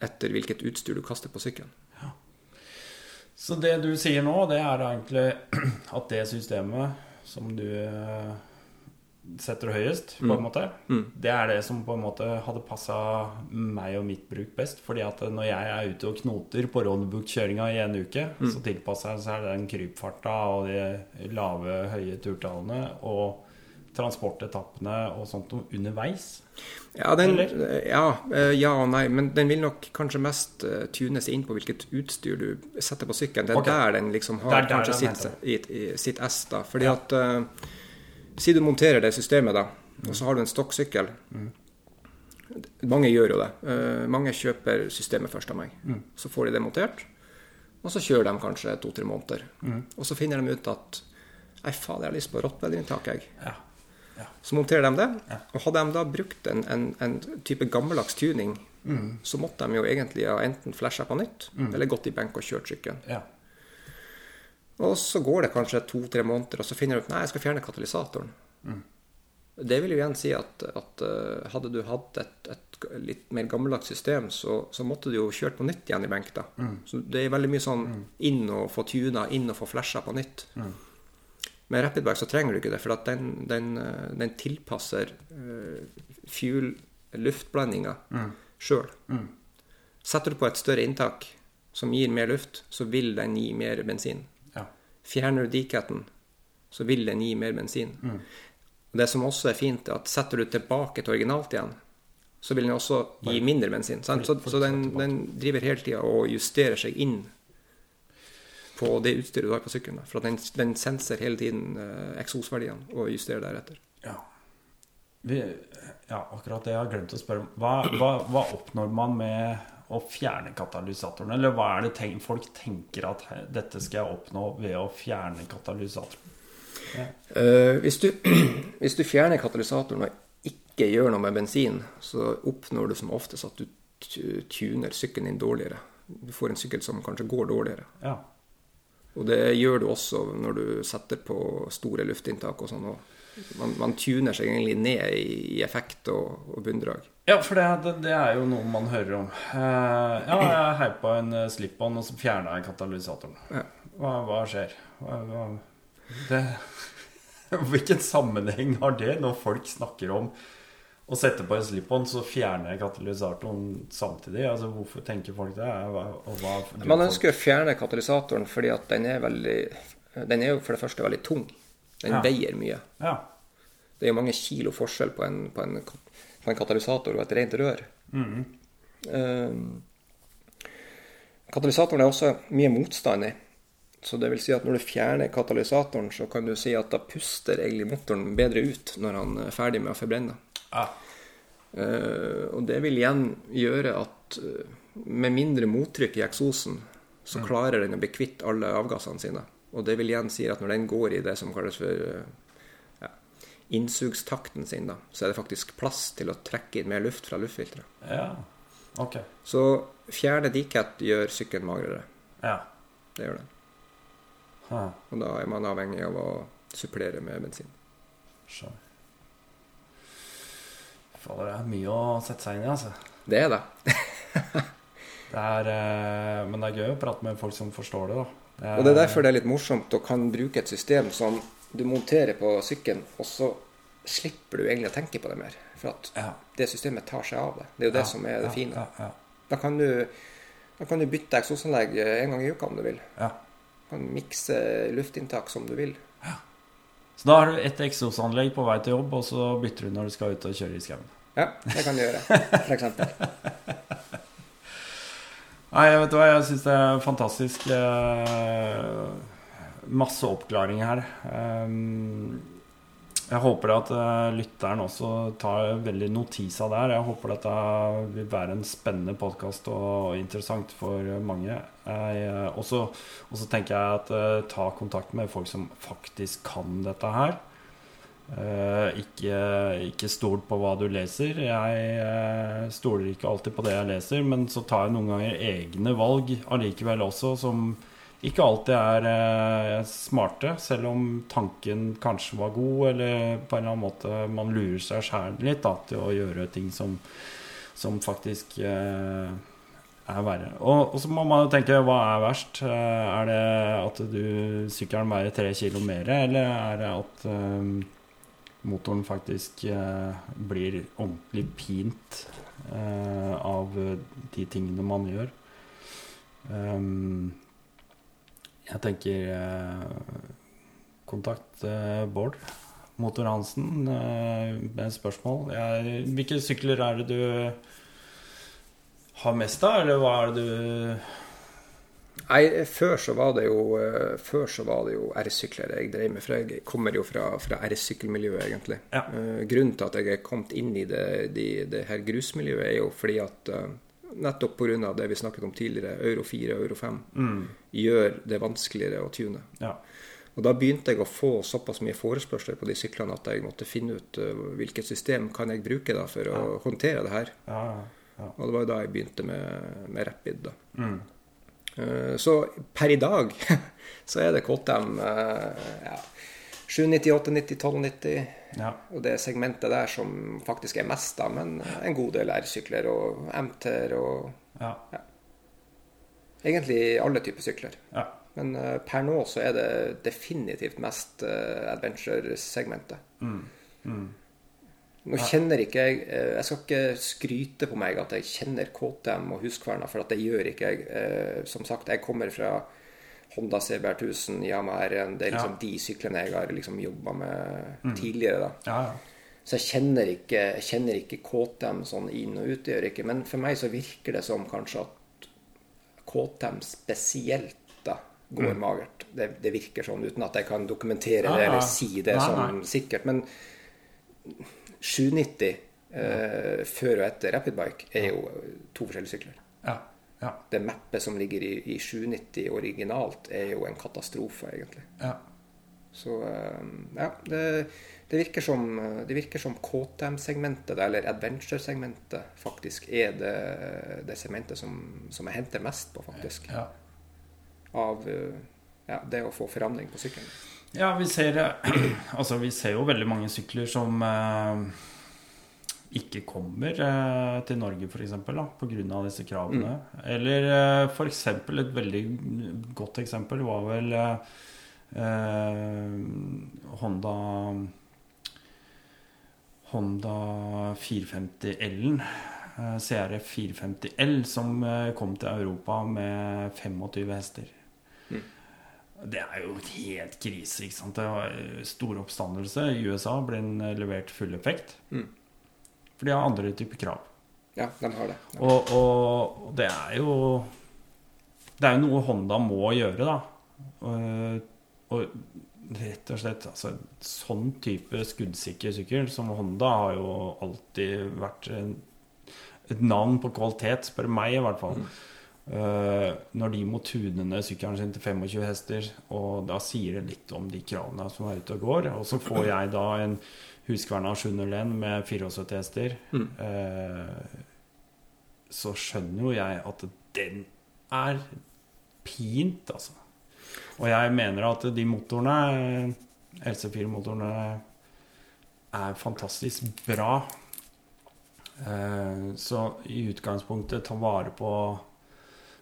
etter hvilket utstyr du kaster på sykkelen. Ja. Så det du sier nå, det er egentlig at det systemet som du eh, setter høyest, på en mm. måte, mm. det er det som på en måte hadde passa meg og mitt bruk best. fordi at når jeg er ute og knoter på roadbook-kjøringa i en uke, mm. så tilpasser jeg seg den krypfarta og de lave, høye turtallene. og transportetappene og sånt underveis? Ja, den, ja, eh, ja, og nei, men den vil nok kanskje mest uh, tunes inn på hvilket utstyr du setter på sykkelen. Det er okay. der den liksom har der, kanskje sitt, i, sitt S. da. Fordi ja. at uh, Si du monterer det systemet, da, og så har du en stokksykkel. Mm. Mange gjør jo det. Uh, mange kjøper systemet først av meg. Mm. Så får de det montert, og så kjører de kanskje to-tre måneder. Mm. Og så finner de ut at Nei, faen, jeg har lyst på rottweilerinntak, jeg. Ja. Så monterer de det. Og hadde de da brukt en, en, en type gammeldags tuning, mm. så måtte de jo egentlig ha enten flasha på nytt mm. eller gått i benk og kjørt sykkelen. Og så går det kanskje to-tre måneder, og så finner du ut nei, jeg skal fjerne katalysatoren. Mm. Det vil jo igjen si at, at uh, hadde du hatt et, et, litt mer gammeldags system, så, så, måtte du jo kjørt på nytt igjen i benk. da. Mm. Så det er veldig mye sånn mm. inn og få tuna, inn og få flasha på nytt. Mm. Med rapidback så trenger du ikke det, for den, den, eh, den, tilpasser uh, fuel, luftblandinga mm. sjøl. Mm. Setter du på et større inntak som gir mer luft, så vil den gi mer bensin. Fjerner du diketten, så vil den gi mer bensin. Mm. Det som også er fint, er at setter du tilbake til originalt igjen, så vil den også gi mindre bensin. Så, så den, den, driver hele tida og justerer seg inn på det utstyret du har på sykkelen. For den, den senser hele tiden eh, eksosverdiene og justerer deretter. Ja. Vi, ja, akkurat det jeg har glemt å spørre om. Hva, hva, hva, oppnår man med å fjerne katalysatoren? Eller hva er det tenk, folk tenker at dette skal jeg oppnå ved å fjerne katalysatoren? Ja. Uh, hvis, du, hvis, du, fjerner katalysatoren og ikke gjør noe med bensin, så oppnår du som oftest at du tuner sykkelen din dårligere. Du får en sykkel som kanskje går dårligere. Ja. Og det gjør du også når du setter på store luftinntak og sånn. Man, man, tuner seg egentlig ned i, i effekt og, og, bunndrag. Ja, for det, det, er jo noe man hører om. Uh, ja, jeg heipa en uh, slip-on, og så fjerna jeg katalysatoren. Ja. Hva, hva, skjer? Hva, hva, det, hvilken sammenheng har det når folk snakker om å sette på en slip-on, så fjerner jeg katalysatoren samtidig? Altså, Hvorfor tenker folk det? Hva, Man ønsker å fjerne katalysatoren fordi at den er veldig Den er jo for det første veldig tung. Den ja. veier mye. Ja. Det er jo mange kilo forskjell på en, på en, på en katalysator og et rent rør. Mm. Um, katalysatoren er også mye motstand i. Så det vil si at når du fjerner katalysatoren, så kan du si at da puster egentlig motoren bedre ut når han er ferdig med å forbrenne. Ah. Uh, og det vil igjen gjøre at uh, med mindre mottrykk i eksosen, så mm. klarer den å bli kvitt alle avgassene sine. Og det vil igjen si at når den går i det som kalles for uh, innsugstakten sin, da, så er det faktisk plass til å trekke inn mer luft fra luftfilteret. Ja. ok. Så fjerne decat gjør sykkelen magrere. Ja. Det gjør det. Ha. Og da er man avhengig av å supplere med bensin. Skjønner. Fader, det er mye å sette seg inn i, altså. Det er det. det er, eh, men det er gøy å prate med folk som forstår det, da. Det er, og det er derfor det er litt morsomt å kan bruke et system som du monterer på sykkelen, og så slipper du egentlig å tenke på det mer. For at ja. det systemet tar seg av det. Det er jo det ja, som er det ja, fine. Da kan, du, da, kan du, bytte eksosanlegg en gang i uka om du vil. Ja kan mikse luftinntak som du vil. Ja. Så da har du ett eksosanlegg på vei til jobb, og så bytter du når du skal ut og kjøre i skauen? Ja, det kan du gjøre, f.eks. Nei, vet du hva, jeg syns det er fantastisk. Eh, masse oppklaring her. Um, jeg håper at uh, lytteren også tar veldig notis av det her. Jeg håper dette vil være en spennende podkast og interessant for mange. Og så tenker jeg at uh, ta kontakt med folk som faktisk kan dette her. Ikke, ikke stol på hva du leser. Jeg stoler ikke alltid på det jeg leser, men så tar jeg noen ganger egne valg allikevel også, som ikke alltid er eh, smarte, selv om tanken kanskje var god, eller på en eller annen måte man lurer seg sjæl litt da, til å gjøre ting som, som faktisk eh, er verre. Og, og, så må man jo tenke hva er verst? Eh, er det at du sykkelen veier tre kilo mer, eller er det at eh, motoren faktisk eh, blir ordentlig pint eh, av de tingene man gjør? Um, jeg tenker eh, Kontakt eh, Bård Motor Hansen eh, med spørsmål. Jeg, hvilke sykler er det du har mest av, eller hva er det du Nei, før så var det jo Før så var det jo R-sykler jeg drev med. For jeg kommer jo fra, fra R-sykkelmiljøet, egentlig. Ja. grunnen til at jeg er kommet inn i det, det, det her grusmiljøet, er jo fordi at nettopp pga. det vi snakket om tidligere, euro 4 og euro 5, mm. gjør det vanskeligere å tune. Ja. Og Da begynte jeg å få såpass mye forespørsler på de syklene at jeg måtte finne ut uh, hvilket system kan jeg bruke da for ja. å håndtere det her. Ja, og det var da jeg begynte med, med Rapid. da. Mm. Uh, så per i dag så er det KTM uh, ja, 790, 890, 1290. Ja. Og det segmentet der som faktisk er mest, da, men en god del R-sykler og MT-er og ja. ja. Egentlig alle typer sykler. Ja. Men uh, per nå så er det definitivt mest uh, adventure-segmentet. Mm. Mm. Nå kjenner ikke jeg uh, Jeg skal ikke skryte på meg at jeg kjenner KTM og Huskverna, for at det gjør ikke jeg. som sagt, jeg kommer fra Honda CBR 1000, Yamaha R1. Det er liksom ja. de syklene jeg har liksom jobba med mm. tidligere. da. Ja, ja. Så jeg kjenner ikke, jeg kjenner ikke KTM sånn inn og ut. Gjør ikke. Men for meg så virker det som kanskje at KTM spesielt da går mm. magert. Det, det, virker sånn, uten at jeg kan dokumentere det eller si det ja, sånn sikkert. Men 790 eh, før og etter Rapidbike er jo to forskjellige sykler. Ja. Ja. Det mappet som ligger i, i 790 originalt, er jo en katastrofe, egentlig. Ja. Så ja, det, det, virker som, det virker som KTM-segmentet, eller adventure-segmentet, faktisk er det, det segmentet som, som, jeg henter mest på, faktisk. Ja. Av ja, det å få forandring på sykkelen. Ja, vi ser, altså, vi ser jo veldig mange sykler som eh, ikke kommer eh, til Norge, f.eks., pga. disse kravene. Mm. Eller eh, f.eks. et veldig godt eksempel var vel eh, Honda Honda 450L-en. Eh, CRF 450L, som eh, kom til Europa med 25 hester. Det er jo helt krise. ikke sant? Det var stor oppstandelse. I USA ble den levert full effekt. Mm. For de har andre typer krav. Ja, de har det. Ja. Og, og, det er jo Det er jo noe Honda må gjøre, da. Og, og rett og slett altså, Sånn type skuddsikker sykkel som Honda har jo alltid vært en, et navn på kvalitet, spør meg i hvert fall. Mm. Uh, når de må tune ned sykkelen sin til 25 hester, og da sier det litt om de kravene som er ute og går. Og så får jeg da en Husqvarna 701 med 74 hester. Mm. eh, så skjønner jo jeg at den er pint, altså. Og jeg mener at de motorene, LC4-motorene, er fantastisk bra. Eh, så i utgangspunktet ta vare på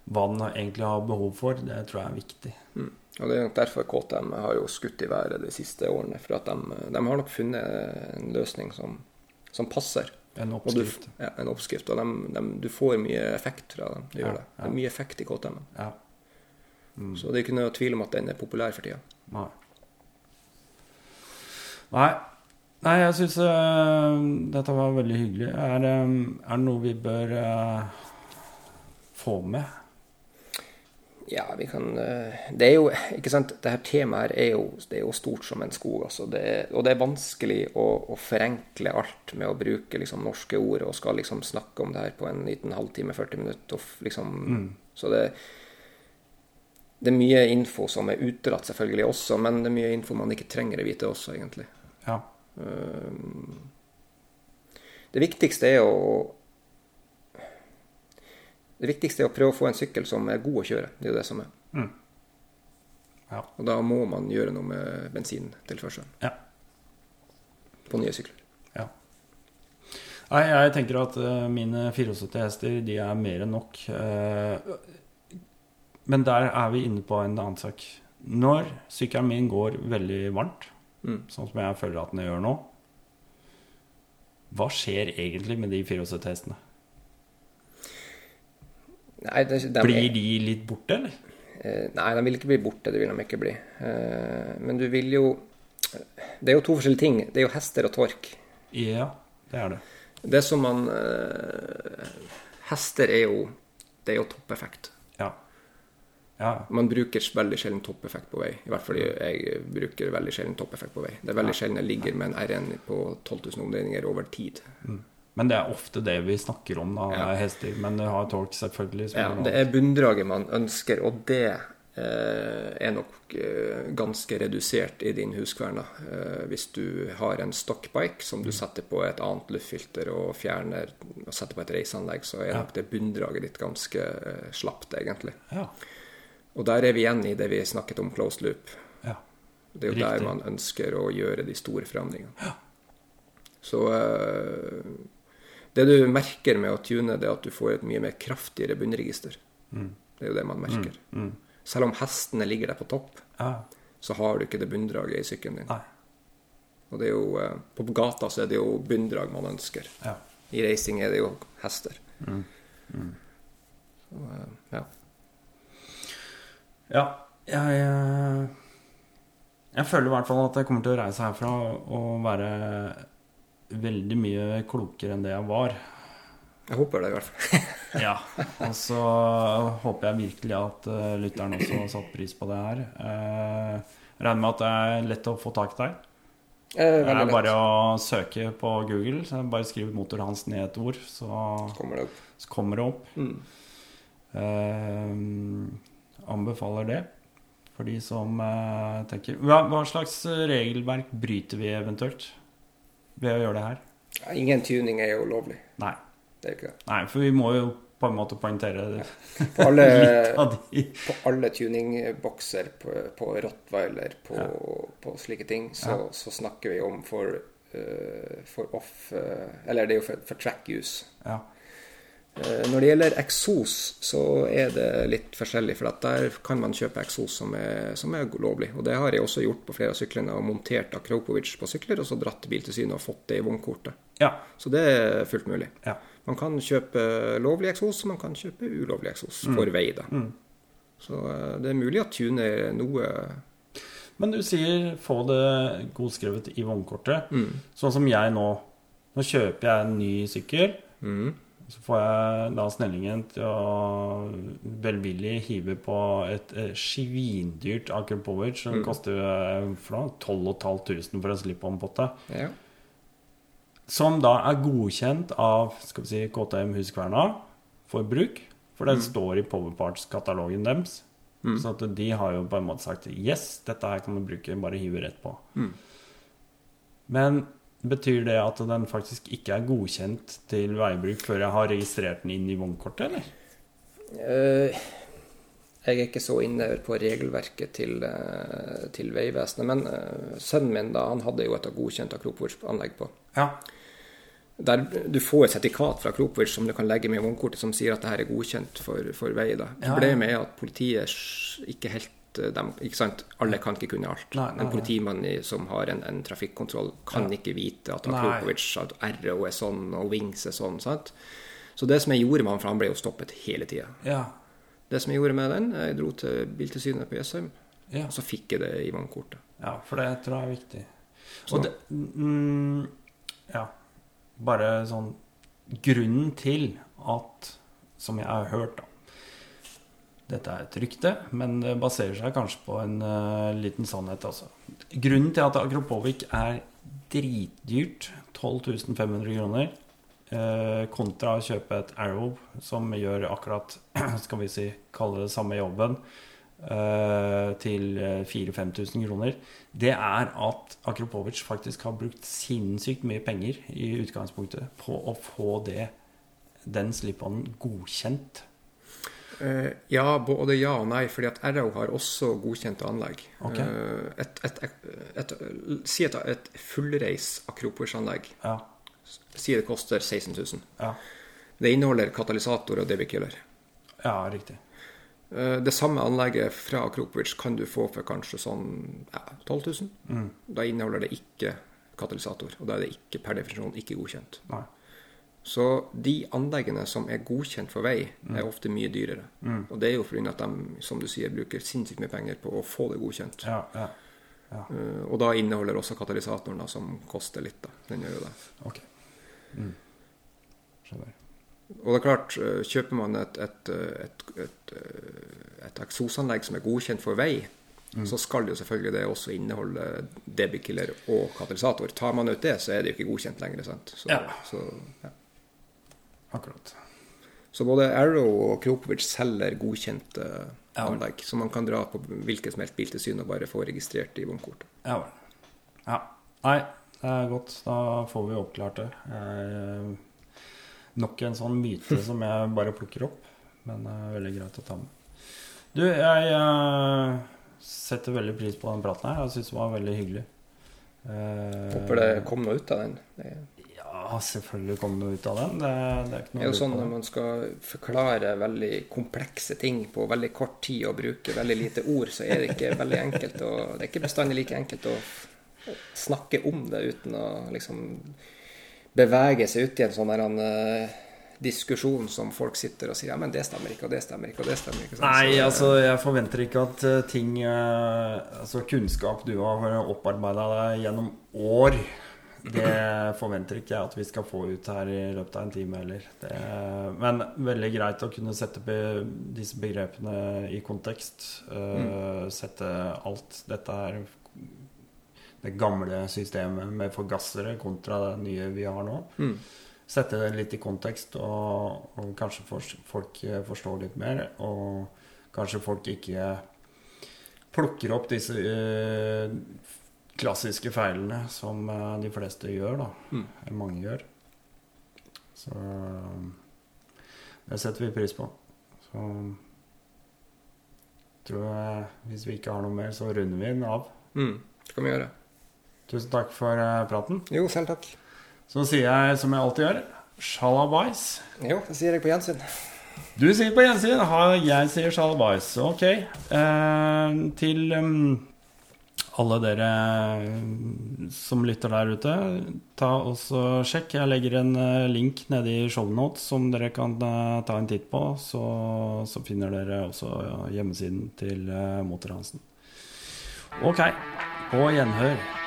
hva den egentlig har behov for, det tror jeg er viktig. Mm. Og Det er nok derfor KTM har jo skutt i været de siste årene. For at de, de har nok funnet en løsning som, som passer. En oppskrift. Du, ja, en oppskrift. Og de, de, du får mye effekt fra dem. De ja, det. det. er mye effekt i KTM. Ja. Mm. Så det er ikke noe tvil om at den er populær for tida. Nei. Nei. Nei, jeg syns uh, dette var veldig hyggelig. Er, um, er det noe vi bør uh, få med? Ja, vi kan eh, Det er jo Ikke sant, det her temaet her er jo, det er jo stort som en skog. Altså. Det er, og det er vanskelig å, å, forenkle alt med å bruke liksom, norske ord og skal liksom snakke om det her på en liten halvtime, 40 minutter. Liksom, mm. Så det, det er mye info som er utelatt, selvfølgelig også, men det er mye info man ikke trenger å vite også, egentlig. Ja. Um, det viktigste er å det viktigste er å prøve å få en sykkel som er god å kjøre. Det er jo det som er. Mm. Ja. Og da må man gjøre noe med bensintilførselen. Ja. På nye sykler. Ja. Nei, jeg tenker at uh, mine 74 hester, de er mer enn nok. Uh, men der er vi inne på en annen sak. Når sykkelen min går veldig varmt, mm. sånn som jeg føler at den gjør nå, hva skjer egentlig med de 74 hestene? Nei, det, de, blir de litt borte, eller? Eh, nei, de vil ikke bli borte. Det vil de ikke bli. Eh, men du vil jo Det er jo to forskjellige ting. Det er jo hester og tork. Ja, det er det. Det som man eh, Hester er jo Det er jo toppeffekt. Ja. ja. Man bruker veldig sjelden toppeffekt på vei. I hvert fall jeg bruker veldig sjelden toppeffekt på vei. Det er veldig sjelden jeg ligger med en RN på 12 000 omdreininger over tid. Mm. Men det er ofte det vi snakker om, da, ja. hester. Men du har tolk, selvfølgelig. Ja, det er bunndraget man ønsker, og det eh, er nok eh, ganske redusert i din huskverna. Eh, hvis du har en stockbike som du mm. setter på et annet luftfilter og fjerner og setter på et reiseanlegg, så er ja. nok det bunndraget ditt ganske eh, slapt, egentlig. Ja. Og der er vi igjen i det vi snakket om closed loop. Ja. Det er jo Riktig. der man ønsker å gjøre de store forandringene. Ja. Så eh, det du merker med å tune, det er at du får et mye mer kraftigere bunnregister. Mm. Det er jo det man merker. Mm. Mm. Selv om hestene ligger der på topp, ja. så har du ikke det bunndraget i sykkelen din. Nei. Og det er jo, eh, På gata så er det jo bunndrag man ønsker. Ja. I racing er det jo hester. Mm. Mm. Så, eh, ja. Ja, jeg, jeg, jeg føler i hvert fall at jeg kommer til å reise herfra og være veldig mye klokere enn det jeg var. Jeg håper det, i hvert fall. ja. Og så håper jeg virkelig at uh, lytteren også har satt pris på det her. Uh, regner med at det er lett å få tak i deg. Eh, det er bare å søke på Google. Så bare skriv 'motor Hansen' i et ord, så kommer det opp. Kommer det opp. Mm. Uh, anbefaler det. For de som tenker hva, hva, slags regelverk bryter vi eventuelt ved å gjøre det her? Ja, ingen tuning er jo lovlig. Nei. Det er ikke det. Nei, for vi må jo på en måte poengtere. Ja. På alle, på alle tuningbokser, på, på Rottweiler, på, ja. på, slike ting, så, så, snakker vi om for, uh, for off uh, Eller det er jo for, for track use. Ja. Eh, når det gjelder eksos, så er det litt forskjellig. For der kan man kjøpe eksos som som er, lovlig. Og det har jeg også gjort på flere av syklene. Og montert Akropovic på sykler, og så dratt til Biltilsynet og fått det i vognkortet. Ja. Så det er fullt mulig. Ja. Man kan kjøpe lovlig eksos, og man kan kjøpe ulovlig eksos mm. for vei. da. Mm. Så eh, det er mulig å tune noe Men du sier få det godskrevet i vognkortet. Mm. Sånn som jeg nå. Nå kjøper jeg en ny sykkel. Mm. Så får jeg da snellingen til å velvillig hive på et svindyrt Aker Akrapovic som mm. koster 12.500 for 12 500 for en slip-on-potte. Ja. Som da er godkjent av skal vi si, KTM Huskverna for bruk. For den mm. står i Powerparts-katalogen deres. Mm. Så de har jo på en måte sagt Yes, dette her kan du bruke, bare hive rett på. Mm. Men Betyr det at den faktisk ikke er godkjent til veibruk før jeg har registrert den inn i vognkortet, eller? Uh, jeg er ikke så inne på regelverket til, uh, til Vegvesenet. Men uh, sønnen min da, han hadde jo et godkjent Akropovic-anlegg på. Ja. Der du får et sertifikat fra Akropovic som du kan legge med i vognkortet, som sier at det her er godkjent for, for vei. da. Problemet er at politiet ikke helt Eh, de, ikke sant? Alle kan ikke kunne alt. Nei, nei, en politimann som har en, en trafikkontroll, kan ja. ikke vite at Akropovic, at RO er sånn, og Wings er sånn. sant? Så det som jeg gjorde med han, for han ble jo stoppet hele tida ja. Det som jeg gjorde med den, jeg dro til Biltilsynet på Jessheim, ja. og så fikk jeg det i vognkortet. Ja, for det tror jeg er viktig. Og det mm, Ja. Bare sånn Grunnen til at, som jeg har hørt, da dette er et rykte, men det baserer seg kanskje på en uh, liten sannhet. Altså. Grunnen til at Akropovic er dritdyrt, 12 500 kroner, uh, kontra å kjøpe et Arrow som gjør akkurat skal vi si, kalle det samme jobben, uh, til 4000-5000 kroner, det er at Akropovic faktisk har brukt sinnssykt mye penger i utgangspunktet på å få det, den slip-on godkjent ja, både ja og nei. fordi at RAO har også godkjente anlegg. Okay. Uh, et, et, et, si et, et fullreis Akropolis-anlegg. Ja. Si det koster 16 000. Ja. Det inneholder katalysator og DB-killer. Ja, riktig. Uh, det samme anlegget fra Akropovic kan du få for kanskje sånn ja, 12 000. Mm. Da inneholder det ikke katalysator, og da er det ikke per definisjon ikke godkjent. Nei. Så de anleggene som er godkjent for vei, er mm. ofte mye dyrere. Mm. Og det er jo fordi at de som du sier, bruker sinnssykt mye penger på å få det godkjent. Ja, ja, ja. Uh, og da inneholder også katalysatoren, da, som koster litt. da. Den gjør jo det. Ok. Mm. Skjønner. Og det er klart, uh, kjøper man et, et, et, et, et eksosanlegg som er godkjent for vei, mm. så skal jo selvfølgelig det også inneholde debikiller og katalysator. Tar man ut det, så er det jo ikke godkjent lenger. sant? Så, ja. Så, ja. Akkurat. Så både Arrow og Kropovic selger godkjente ja, anlegg. Så man kan dra på hvilket som helst biltilsyn og bare få registrert i vognkortet. Ja Ja. Nei, det er godt. Da får vi oppklart det. Eh, nok en sånn myte som jeg bare plukker opp. Men det er veldig greit å ta med. Du, jeg eh, setter veldig pris på den praten her. Jeg syns det var veldig hyggelig. Eh, Håper det kom noe ut av den. Det ja, selvfølgelig kom det ut av den. Det, det er det er jo sånn når man skal forklare veldig komplekse ting på veldig kort tid og bruke veldig lite ord, så er det ikke veldig enkelt. å, det er ikke bestandig like enkelt å snakke om det uten å liksom bevege seg ut i en sånn der uh, diskusjon som folk sitter og sier ja, men det stemmer ikke, og det stemmer ikke, og det stemmer ikke. Sånn. Nei, altså jeg forventer ikke at uh, ting uh, Altså kunnskap du har opparbeida deg gjennom år det forventer ikke jeg at vi skal få ut her i løpet av en time heller. Det, men veldig greit å kunne sette be, disse begrepene i kontekst. Uh, sette alt Dette her det gamle systemet med forgassere kontra det nye vi har nå. Mm. Sette det litt i kontekst, og, og kanskje for, folk forstår litt mer. Og kanskje folk ikke plukker opp disse uh, klassiske feilene som uh, de fleste gjør, da. Mm. Mange gjør. Så det setter vi pris på. Så tror jeg, hvis vi ikke har noe mer, så runder vi den av. Mm, det kan vi gjøre. Tusen takk for uh, praten. Jo, selv takk. Så sier jeg som jeg alltid gjør, sjalabais. Jo, det sier jeg på gjensyn. Du sier på gjensyn. Jeg sier sjalabais. Ok. Eh, til um, alle dere som lytter der ute, ta også sjekk. Jeg legger en eh, link nede i shownotes som dere kan eh, ta en titt på. Så, så finner dere også hjemmesiden til Motor Hansen. Ok, på gjenhør.